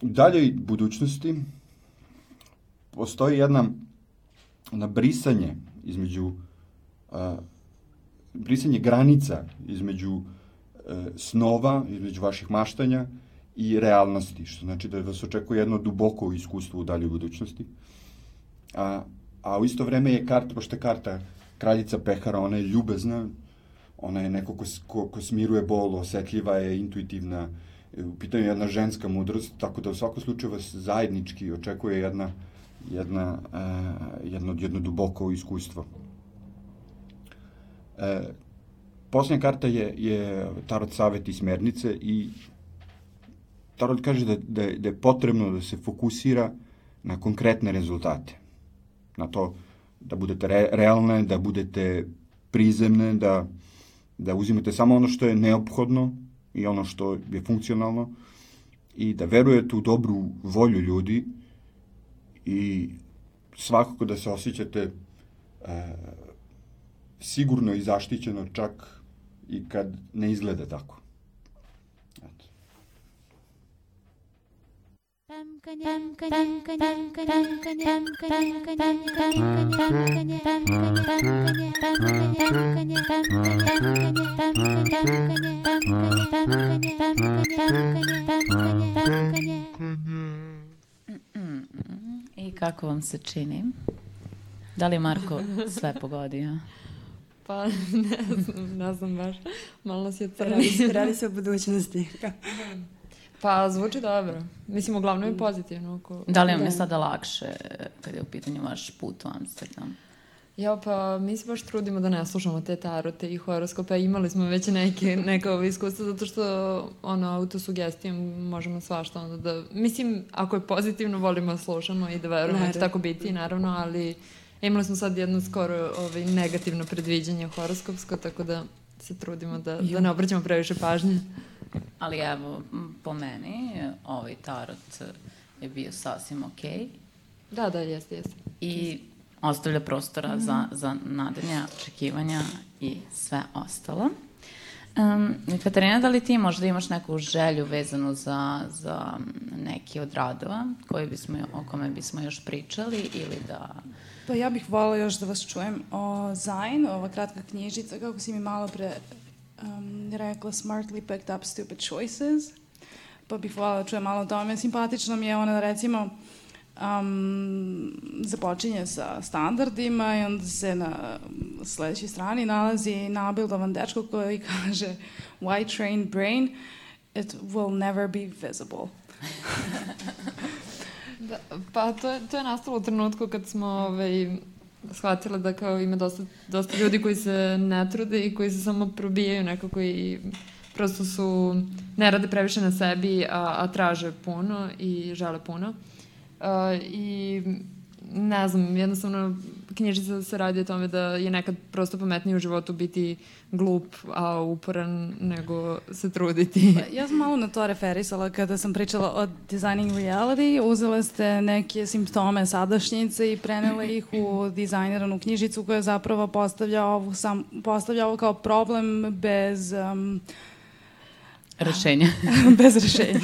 E: dalje budućnosti postoji jedna na brisanje između a, brisanje granica između e, snova, između vaših maštanja i realnosti, što znači da vas očekuje jedno duboko iskustvo u daljoj budućnosti. A, a u isto vreme je karta, pošto je karta kraljica pehara, ona je ljubezna, ona je neko ko, ko, ko smiruje bol, osetljiva je, intuitivna, e, u pitanju je jedna ženska mudrost, tako da u svakom slučaju vas zajednički očekuje jedna, jedna, uh, jedno, jedno duboko iskustvo. E, posljednja karta je, je Tarot Savet i smernice i Tarot kaže da, da, da je potrebno da se fokusira na konkretne rezultate. Na to da budete re, realne, da budete prizemne, da, da uzimate samo ono što je neophodno i ono što je funkcionalno i da verujete u dobru volju ljudi i svakako da se osjećate e, sigurno i zaštićeno čak i kad ne izgleda tako. Eto.
A: I kako vam se čini? Da li Marko sve pogodio?
C: Pa ne znam, ne znam baš. Malo nas je crni.
D: Radi se, radi se o budućnosti.
C: Pa zvuči dobro. Mislim, uglavnom je pozitivno. Ako...
A: Da li vam je sada lakše kad je u pitanju vaš put u Amsterdam?
C: Ja, pa mi se baš trudimo da ne slušamo te tarote i horoskope. Imali smo već neke, neka ovo iskustva zato što ono, autosugestijom možemo svašta onda da... Mislim, ako je pozitivno, volimo da slušamo i da verujemo da će tako biti, naravno, ali imali smo sad jedno skoro ovaj, negativno predviđanje horoskopsko, tako da se trudimo da, da ne obraćamo previše pažnje.
A: Ali evo, po meni, ovaj tarot je bio sasvim okej. Okay.
C: Da, da, jeste, jeste.
A: I ostavlja prostora mm -hmm. za, za nadanja, očekivanja i sve ostalo. Um, Katarina, da li ti možda imaš neku želju vezanu za, za neki od radova koji bismo, o kome bismo još pričali ili da...
B: Pa ja bih volila još da vas čujem o Zain, ova kratka knjižica, kako si mi malo pre um, rekla, Smartly Picked Up Stupid Choices. Pa bih volila da čujem malo o tome. Simpatično mi je ona, recimo, um, započinje sa standardima i onda se na sledećoj strani nalazi nabildovan dečko koji kaže white trained brain, it will never be visible.
C: da, pa to je, to je nastalo u trenutku kad smo ovaj, shvatile da kao ima dosta, dosta ljudi koji se ne trude i koji se samo probijaju nekako i prosto su, ne rade previše na sebi, a, a traže puno i žele puno. Uh, I ne znam, jednostavno knjižica se radi o tome da je nekad prosto pametnije u životu biti glup, a uporan nego se truditi.
B: Pa, ja sam malo na to referisala kada sam pričala o designing reality. Uzela ste neke simptome sadašnjice i prenele ih u dizajniranu knjižicu koja zapravo postavlja ovo, sam, postavlja ovo kao problem bez... Um,
A: Rešenja.
B: bez rešenja.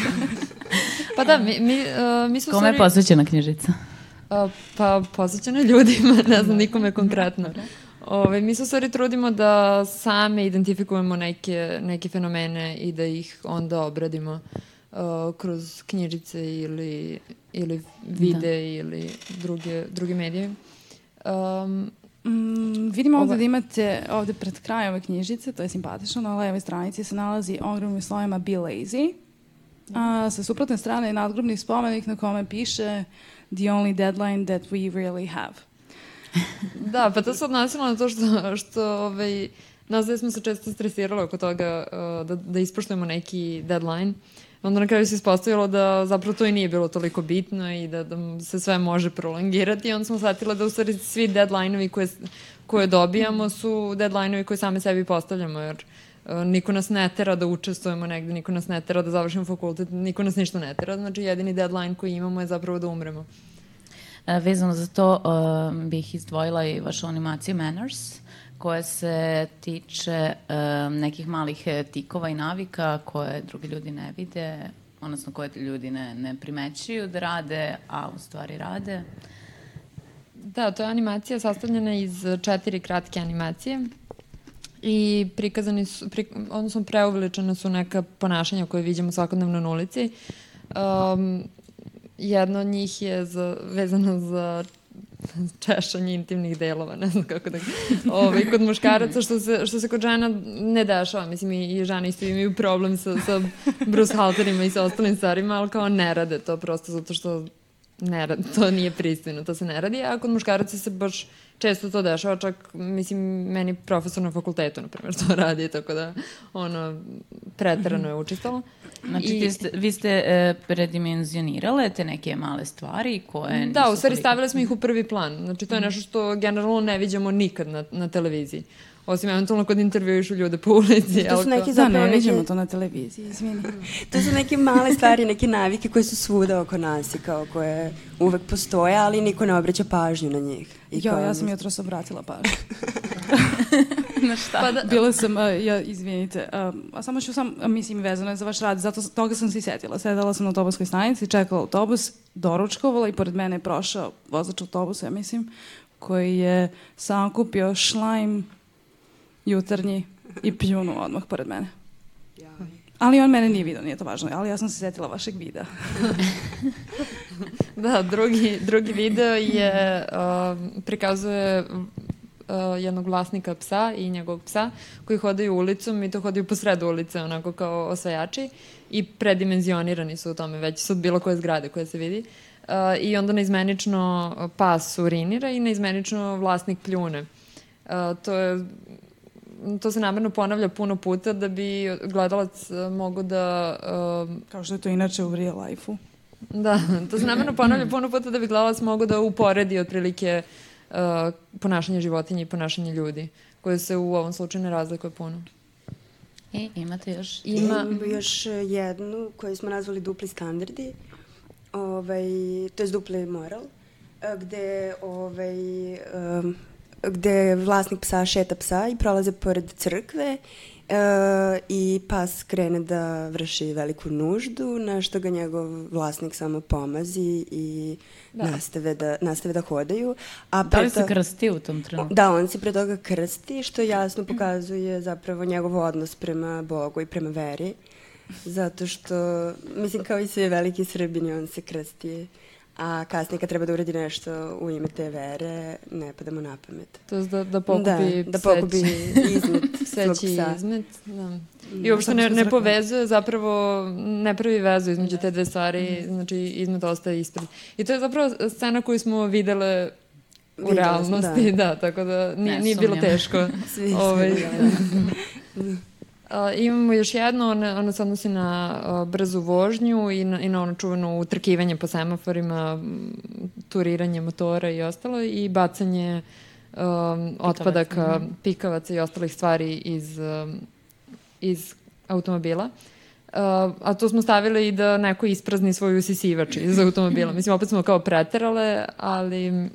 C: pa da, mi, mi, uh, mi su
A: Kome je posvećena knjižica?
C: Uh, pa posvećena ljudima, ne znam nikome konkretno. Ove, mi se u stvari trudimo da same identifikujemo neke, neke fenomene i da ih onda obradimo uh, kroz knjižice ili, ili vide da. ili druge, druge medije. Um,
B: Mm, vidimo ovde da imate ovde pred krajem ove knjižice, to je simpatično, na levoj stranici se nalazi ogromnim slovima Be Lazy. A sa suprotne strane je nadgrobni spomenik na kome piše The only deadline that we really have.
C: da, pa to se odnosilo na to što, što ovaj, nas da smo se često stresirali oko toga uh, da, da ispoštujemo neki deadline. Onda na kraju se ispostavilo da zapravo to i nije bilo toliko bitno i da, da se sve može prolongirati i onda smo shvatili da u stvari svi deadline-ovi koje, koje dobijamo su deadline-ovi koje same sebi postavljamo jer uh, niko nas ne tera da učestvujemo negde, niko nas ne tera da završimo fakultet, niko nas ništa ne tera, znači jedini deadline koji imamo je zapravo da umremo.
A: E, vezano za to uh, bih izdvojila i vašu animaciju Manners, koja se tiče uh, nekih malih tikova i navika koje drugi ljudi ne vide, odnosno koje ljudi ne, ne primećuju da rade, a u stvari rade.
C: Da, to je animacija sastavljena iz četiri kratke animacije i prikazani su, pri, odnosno preuveličene su neka ponašanja koje vidimo svakodnevno na ulici. Um, Jedno od njih je za, vezano za češanje intimnih delova, ne znam kako da... Ove, ovaj, kod muškaraca, što se, što se kod žena ne dešava. Mislim, i, i žene isto imaju problem sa, sa Bruce Halterima i sa ostalim stvarima, ali kao ne rade to prosto zato što ne rade, to nije pristojno, to se ne radi, a kod muškaraca se baš često to dešava, čak, mislim, meni profesor na fakultetu, na primjer, to radi, tako da, ono, preterano je učistalo.
A: Znači, I, ste, vi ste e, predimenzionirale te neke male stvari koje...
C: Da, u stvari stavile smo ih u prvi plan. Znači, to je nešto što generalno ne vidimo nikad na, na televiziji. Osim eventualno kod intervjuišu ljude po ulici.
B: To su neki da, ne vidimo to na televiziji, izvini.
D: to su neke male stvari, neke navike koje su svuda oko nas i kao koje uvek postoje, ali niko ne obraća pažnju na njih.
B: I jo, ja sam jutro obratila pažnju.
A: na šta?
B: Pa da, Bila sam, uh, ja, izvinite, uh, a samo ću sam, mislim, vezano je za vaš rad, zato toga sam se i setila. Sedala sam na autobuskoj stanici, čekala autobus, doručkovala i pored mene je prošao vozač autobusa, ja mislim, koji je sakupio šlajm jutarnji i pljunu odmah pored mene. Ali on mene nije vidio, nije to važno, ali ja sam se setila vašeg videa.
C: da, drugi, drugi video je, uh, prikazuje uh, jednog vlasnika psa i njegovog psa koji hodaju ulicom i to hodaju po sredu ulice onako kao osvajači i predimenzionirani su u tome već su od bilo koje zgrade koje se vidi. Uh, I onda neizmenično pas urinira i neizmenično vlasnik pljune. Uh, to je to se namerno ponavlja puno puta da bi gledalac uh, mogo da...
B: Uh, Kao što je to inače u real life-u.
C: Da, to se namerno ponavlja puno puta da bi gledalac mogo da uporedi otprilike uh, ponašanje životinja i ponašanje ljudi, koje se u ovom slučaju ne razlikuje puno.
A: I imate još?
D: Ima, Imamo još jednu koju smo nazvali dupli standardi, ovaj, to je dupli moral, gde ovaj, um, gde vlasnik psa šeta psa i prolaze pored crkve e, i pas krene da vrši veliku nuždu, na što ga njegov vlasnik samo pomazi i da. nastave, da, nastave da hodaju.
A: A da li se krsti u tom trenutku?
D: Da, on se pre toga krsti, što jasno pokazuje zapravo njegov odnos prema Bogu i prema veri. Zato što, mislim, kao i sve veliki Srbini, on se krsti a kasnije kad treba da uradi nešto u ime te vere, ne pada mu na pamet.
C: To je da, da pokupi
D: da, da pokupi izmet svog psa.
C: izmet, da. I uopšte ne, ne povezuje, zapravo ne pravi vezu između te dve stvari, mm. znači izmet ostaje ispred. I to je zapravo scena koju smo videle u Videla realnosti, da. da, tako da nije, nije bilo teško.
D: Svi, ovaj, svi,
C: da. Imamo još jedno, ona, ona se odnosi na uh, brzu vožnju i na, i na ono čuveno utrkivanje po semaforima, turiranje motora i ostalo i bacanje um, otpadaka, mm. pikavaca i ostalih stvari iz, um, iz automobila. Uh, a to smo stavili i da neko isprazni svoj usisivač iz automobila. Mislim, opet smo kao preterale, ali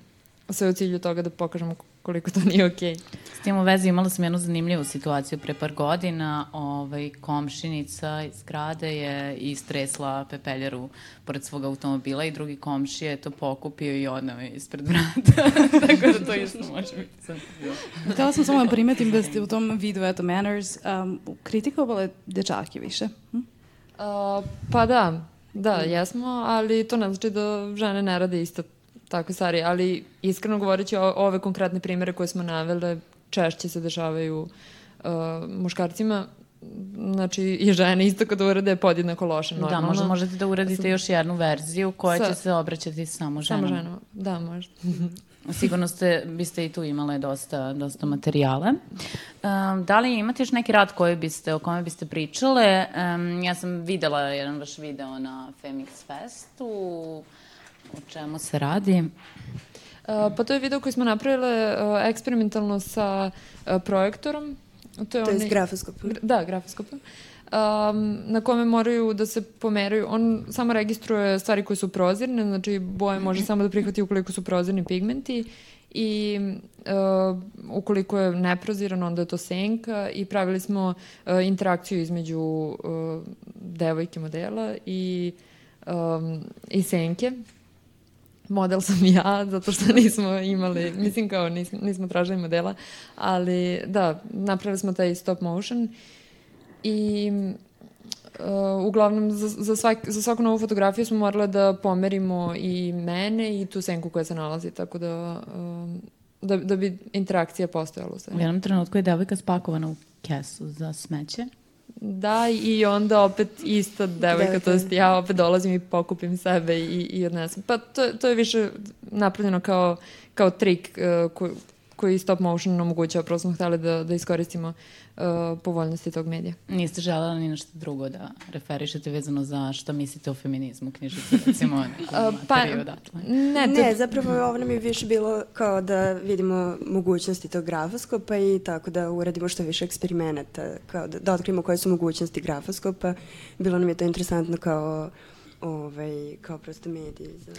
C: sve u cilju toga da pokažemo koliko to nije okej. Okay.
A: Tim u vezi imala sam jednu zanimljivu situaciju pre par godina. Ovaj, komšinica iz grade je istresla pepeljaru pored svog automobila i drugi komšija je to pokupio i odnao je ispred vrata. Tako da to isto može biti sam.
B: Htela sam samo da primetim da ste u tom videu, eto, Manners, um, kritikovale dečake više. Hm?
C: Uh, pa da, da, jesmo, ali to ne znači da žene ne rade isto takve stvari, ali iskreno govoreći o, ove konkretne primere koje smo navele, češće se dešavaju uh, muškarcima, znači i žene isto kada urade podjednako loše.
A: Da, normalno. Da, možda možete da uradite sam... još jednu verziju koja Sa... će se obraćati samo ženama.
C: Samo ženama, da, možda.
A: Sigurno ste, biste i tu imale dosta, dosta materijala. Um, da li imate još neki rad koji biste, o kome biste pričale? Um, ja sam videla jedan vaš video na Femix Festu. O čemu se radi?
C: Pa to je video koji smo napravile uh, eksperimentalno sa uh, projektorom.
D: To je, to je grafoskopom.
C: Da, grafoskopom. Um, na kome moraju da se pomeraju. On samo registruje stvari koje su prozirne, znači boje može samo da prihvati ukoliko su prozirni pigmenti i uh, ukoliko je neproziran, onda je to senka i pravili smo uh, interakciju između uh, devojke modela i, um, i senke model sam ja, zato što nismo imali, mislim kao nismo, nismo tražili modela, ali da, napravili smo taj stop motion i uh, uglavnom za, za, svak, za svaku novu fotografiju smo morali da pomerimo i mene i tu senku koja se nalazi, tako da, um, da, da bi interakcija postojala u
A: U jednom trenutku je devojka spakovana u kesu za smeće
C: Da, i onda opet ista devojka, to jest ja opet dolazim i pokupim sebe i, i odnesem. Pa to, to je više napravljeno kao, kao trik uh, ko, koji stop motion omogućava, prosto smo hteli da, da iskoristimo uh, povoljnosti tog medija.
A: Niste želela ni nešto drugo da referišete vezano za šta mislite o feminizmu knjižice, recimo neku uh, pa, materiju odatle?
D: Ne, ne, zapravo ovo nam je više bilo kao da vidimo mogućnosti tog grafoskopa i tako da uradimo što više eksperimenata, kao da, da otkrimo koje su mogućnosti grafoskopa. Bilo nam je to interesantno kao, ovaj, kao prosto mediji. Za...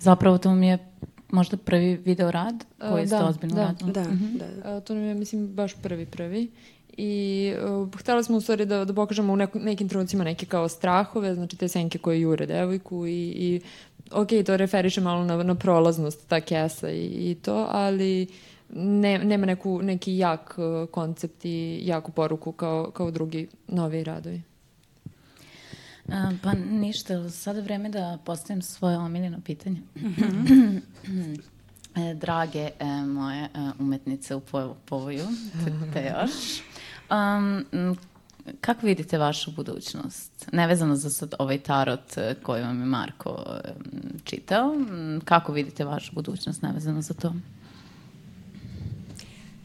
A: Zapravo to mi je možda prvi video rad koji uh, ste da, ozbiljno
C: da,
A: radili?
D: Da, -hmm. da.
C: da. To nam je, mislim, baš prvi prvi. I uh, htjela smo u stvari da, da pokažemo u neku, nekim trenucima neke kao strahove, znači te senke koje jure devojku i, i ok, to referiše malo na, na prolaznost ta kesa i, i to, ali ne, nema neku, neki jak uh, koncept i jaku poruku kao, kao drugi novi radovi.
A: A, pa ništa, sada vreme da postavim svoje omiljeno pitanje. e, drage e, moje e, umetnice u povoju, te, te još. Um, kako vidite vašu budućnost? Nevezano za sad ovaj tarot e, koji vam je Marko čitao, kako vidite vašu budućnost nevezano za to?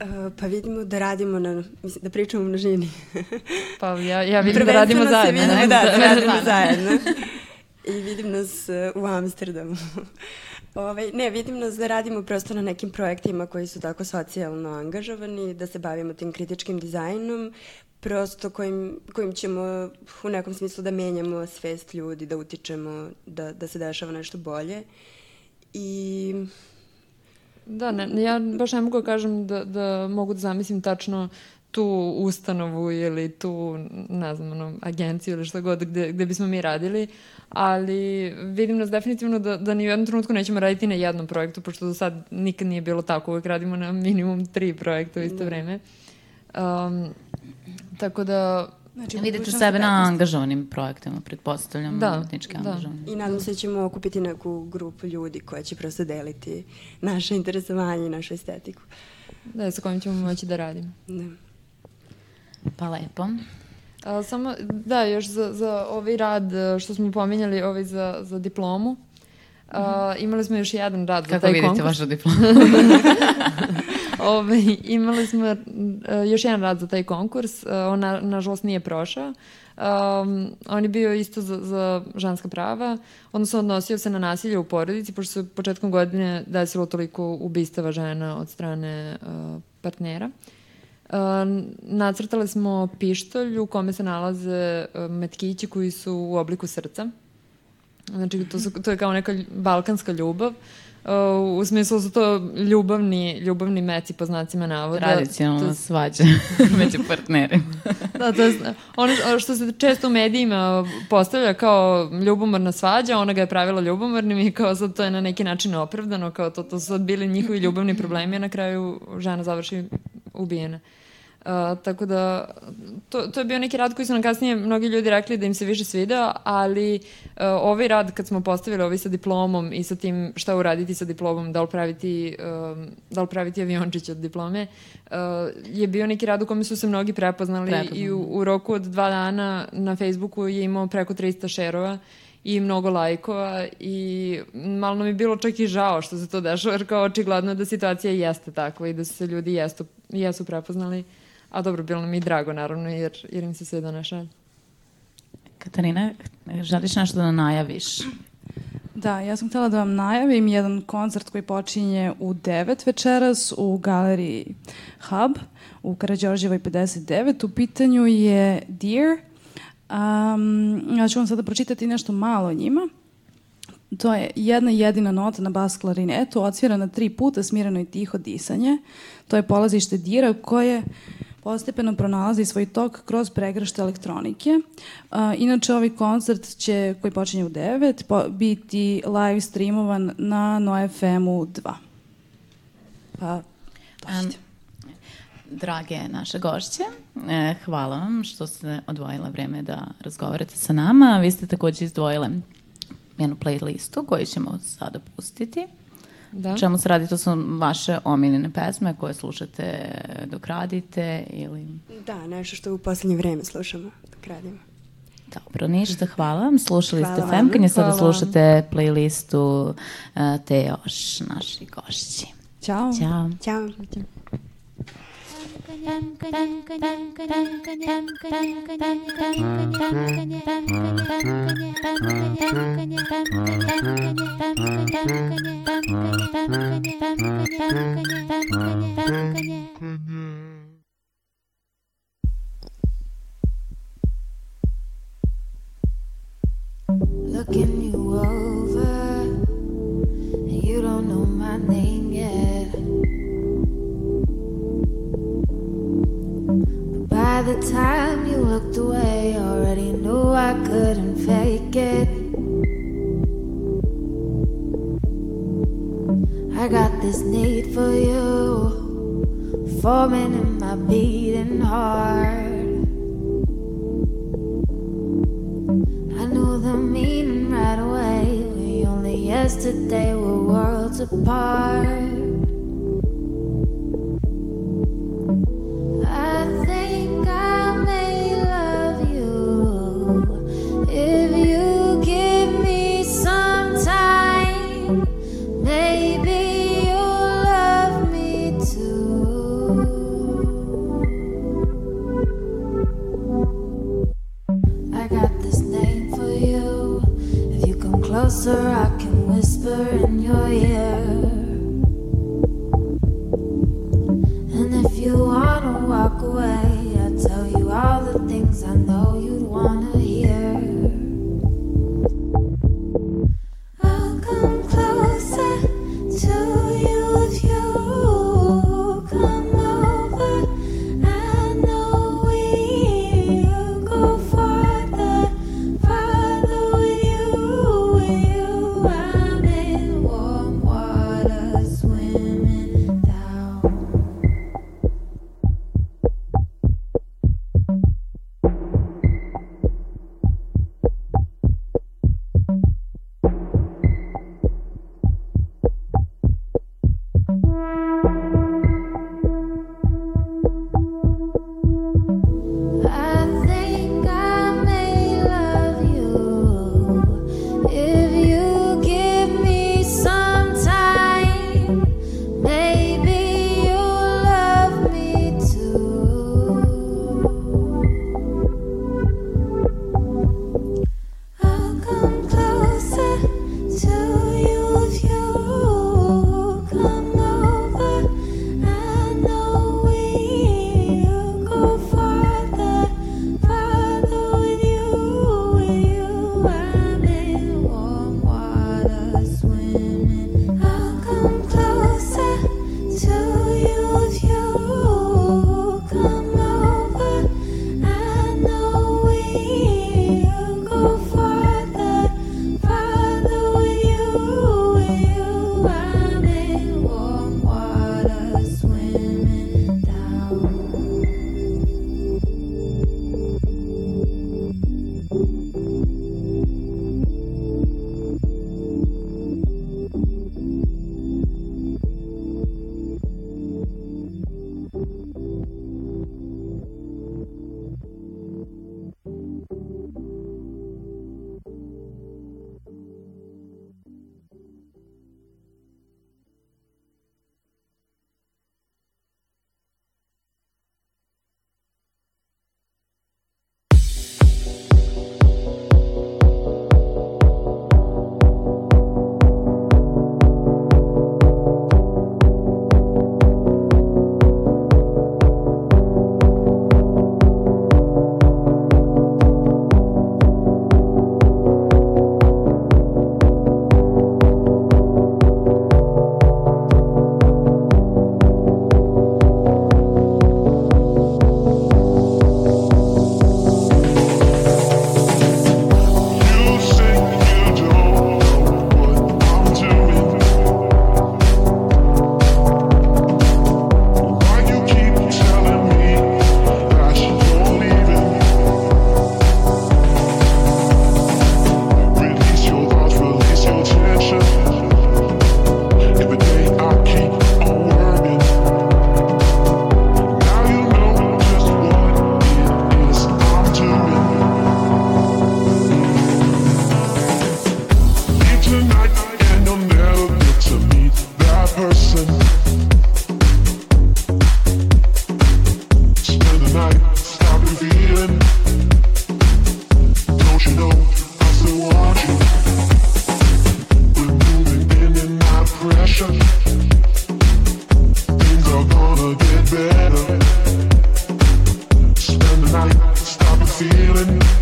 D: Uh, pa vidimo da radimo na, mislim, da pričamo u množini.
C: pa ja, ja vidim da radimo zajedno.
D: Vidimo, da, da, radimo zajedno. I vidim nas uh, u Amsterdamu. Ovaj, ne, vidim nas da radimo prosto na nekim projektima koji su tako socijalno angažovani, da se bavimo tim kritičkim dizajnom, prosto kojim, kojim ćemo u nekom smislu da menjamo svest ljudi, da utičemo da, da se dešava nešto bolje. I
C: Da, ne, ja baš ne mogu da kažem da, da mogu da zamislim tačno tu ustanovu ili tu, ne znam, ono, agenciju ili šta god gde, gde bismo mi radili, ali vidim nas definitivno da, da ni u jednom trenutku nećemo raditi na jednom projektu, pošto do sad nikad nije bilo tako, uvek radimo na minimum tri projekta u isto da. vreme. Um, tako da
A: Znači, Vidite sebe na angažovanim projektima, pretpostavljam, da, umetnički da. angažovanim.
D: I nadam se da ćemo okupiti neku grupu ljudi koja će prosto deliti naše interesovanje i našu estetiku.
C: Da, sa kojim ćemo moći da radimo. Da.
A: Pa lepo.
C: A, samo, da, još za, za ovaj rad e, što smo pominjali, ovaj za, za diplomu. A, imali smo još jedan rad
A: Kako
C: za taj konkurs.
A: Kako vidite vašu diplomu?
C: Ove, imali smo uh, još jedan rad za taj konkurs, uh, on na, nažalost nije prošao. Um, on je bio isto za, za ženska prava, odnosno odnosio se na nasilje u porodici, pošto se početkom godine desilo toliko ubistava žena od strane uh, partnera. Uh, nacrtali smo pištolj u kome se nalaze metkići koji su u obliku srca. Znači, to, su, to je kao neka balkanska ljubav. Uh, u smislu su to ljubavni, ljubavni meci po znacima navoda.
A: Tradicionalno to... svađa među partnerima.
C: da, to je ono što se često u medijima postavlja kao ljubomorna svađa, ona ga je pravila ljubomornim i kao sad to je na neki način opravdano, kao to, to su sad bili njihovi ljubavni problemi, a na kraju žena završi ubijena. Uh, Uh, tako da, to, to je bio neki rad koji su nam kasnije mnogi ljudi rekli da im se više svideo, ali uh, ovaj rad kad smo postavili ovaj sa diplomom i sa tim šta uraditi sa diplomom, da li praviti, uh, da li praviti aviončić od diplome, uh, je bio neki rad u kome su se mnogi prepoznali, prepoznali. i u, u roku od dva dana na Facebooku je imao preko 300 šerova i mnogo lajkova i malo nam je bilo čak i žao što se to dešava, jer kao očigledno da situacija jeste takva i da su se ljudi jesu, jesu prepoznali. Uh, A dobro, bilo nam i drago, naravno, jer, jer im se sve donaša.
A: Katarina, želiš nešto da najaviš?
B: Da, ja sam htela da vam najavim jedan koncert koji počinje u 9 večeras u galeriji Hub u Karadžorževoj 59. U pitanju je Dear. Um, ja ću vam sada pročitati nešto malo o njima. To je jedna jedina nota na bas klarinetu, odsvirana tri puta, smireno i tiho disanje. To je polazište Dira koje postepeno pronalazi svoj tok kroz pregršte elektronike. Uh, inače, ovaj koncert će, koji počinje u 9, po, biti live streamovan na NoFM-u 2. Pa, dođite. Um,
A: drage naše gošće, eh, hvala vam što ste odvojila vreme da razgovarate sa nama. Vi ste takođe izdvojile jednu playlistu koju ćemo sada pustiti. Da. Čemu se radi? To su vaše omiljene pesme koje slušate dok radite ili...
D: Da, nešto što u poslednje vreme slušamo dok radimo.
A: Dobro, ništa, hvala vam. Slušali hvala ste Femkanje, sada slušate playlistu uh, te još naši gošći.
B: Ćao.
A: Ćao.
D: Ćao.
F: Looking you over, By the time you looked away, already knew I couldn't fake it. I got this need for you, forming in my beating heart. I knew the meaning right away. We only yesterday were worlds apart.
G: over different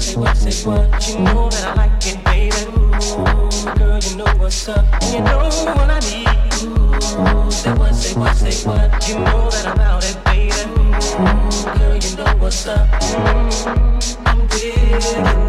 G: say what, say what. You know that I like it, baby. Ooh, girl, you know what's up. You know what I need. Say what, say what, say what. You know that it, baby. Girl, you know what's up. Mm, I'm.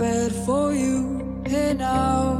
H: Bed for you. Here now.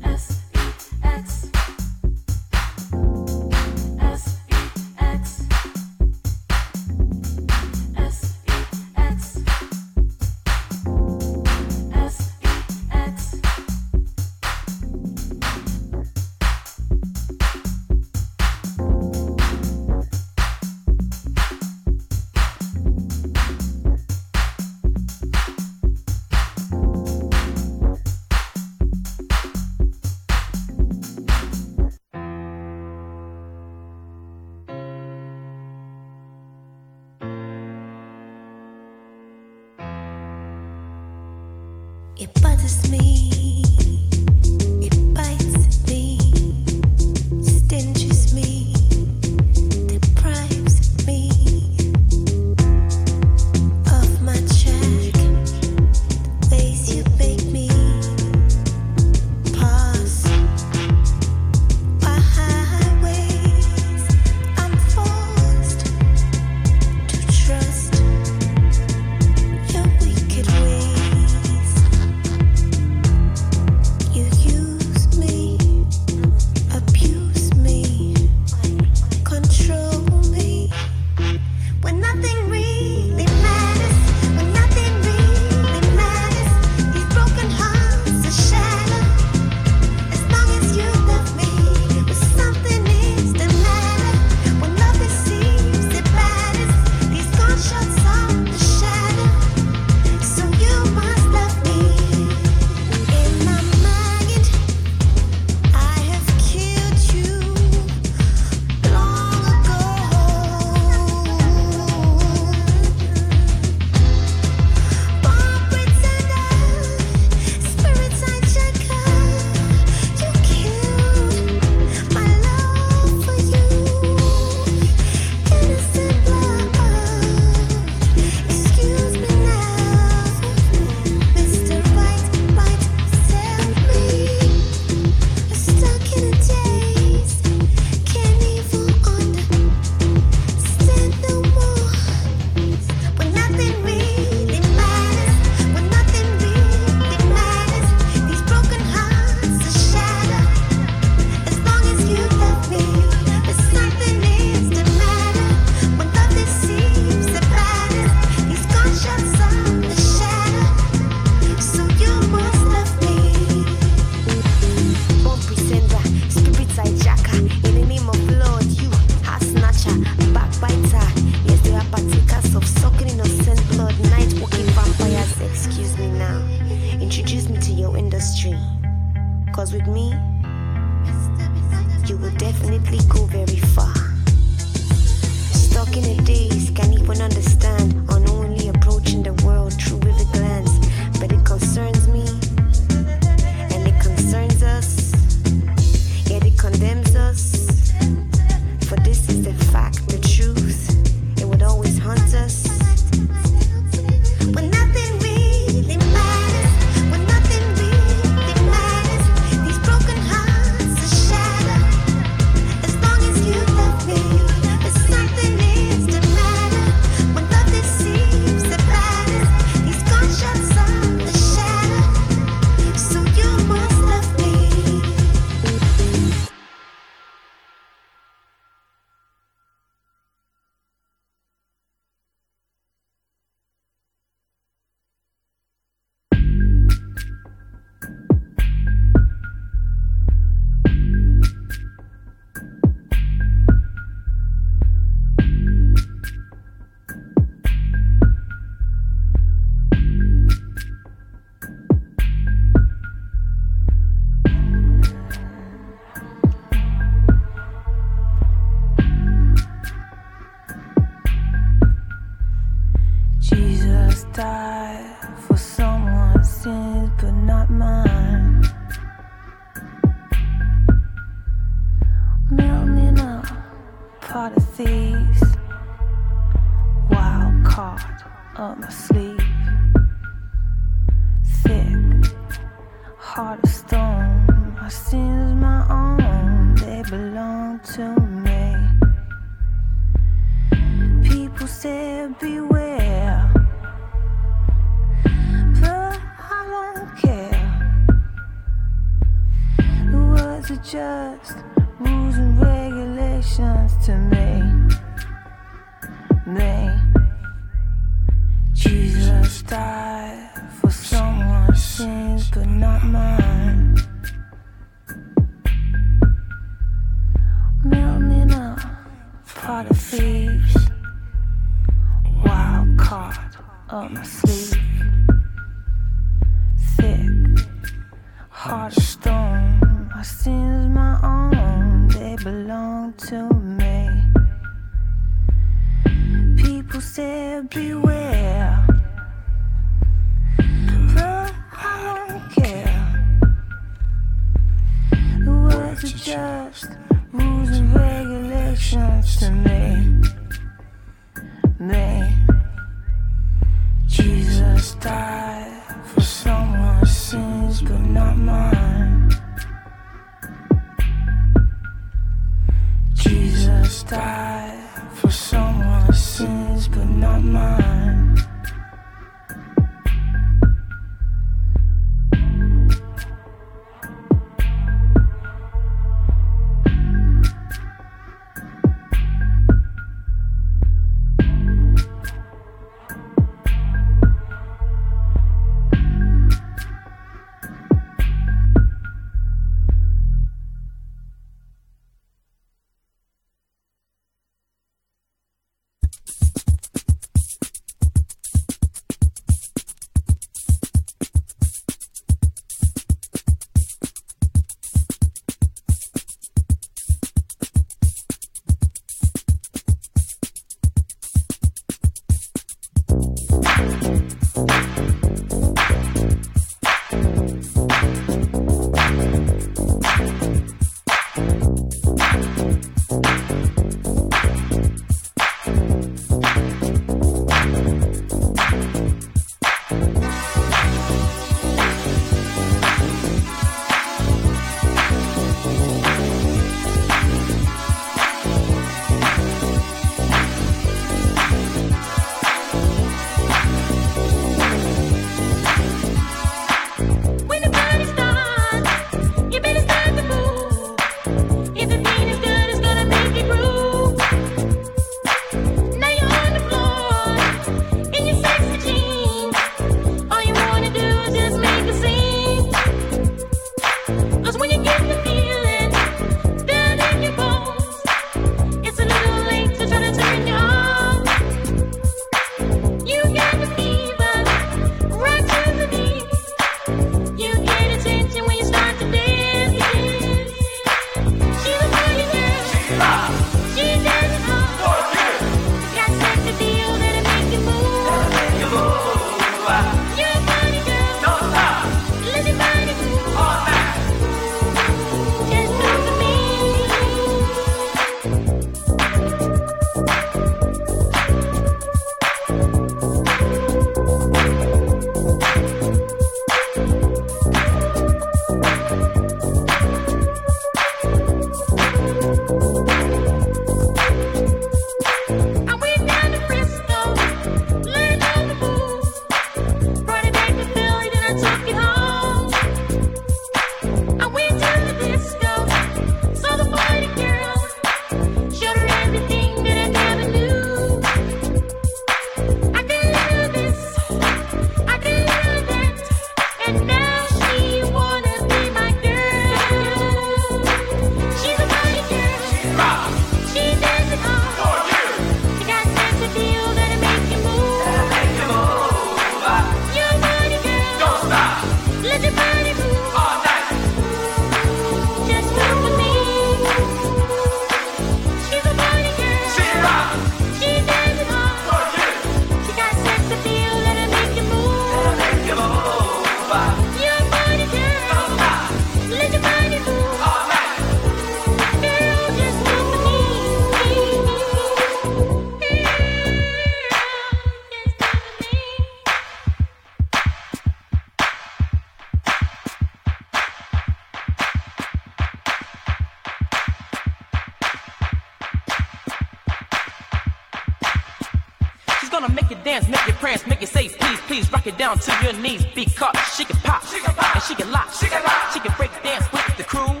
I: gonna make you dance, make you prance, make you say please, please. Rock it down to your knees because she can pop, she can pop, and she can lock, she can lock. She can break dance with the crew.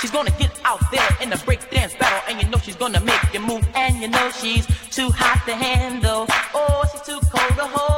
I: She's gonna get out there in the break dance battle, and you know she's gonna make you move, and you know she's too hot to handle. Oh, she's too cold to hold.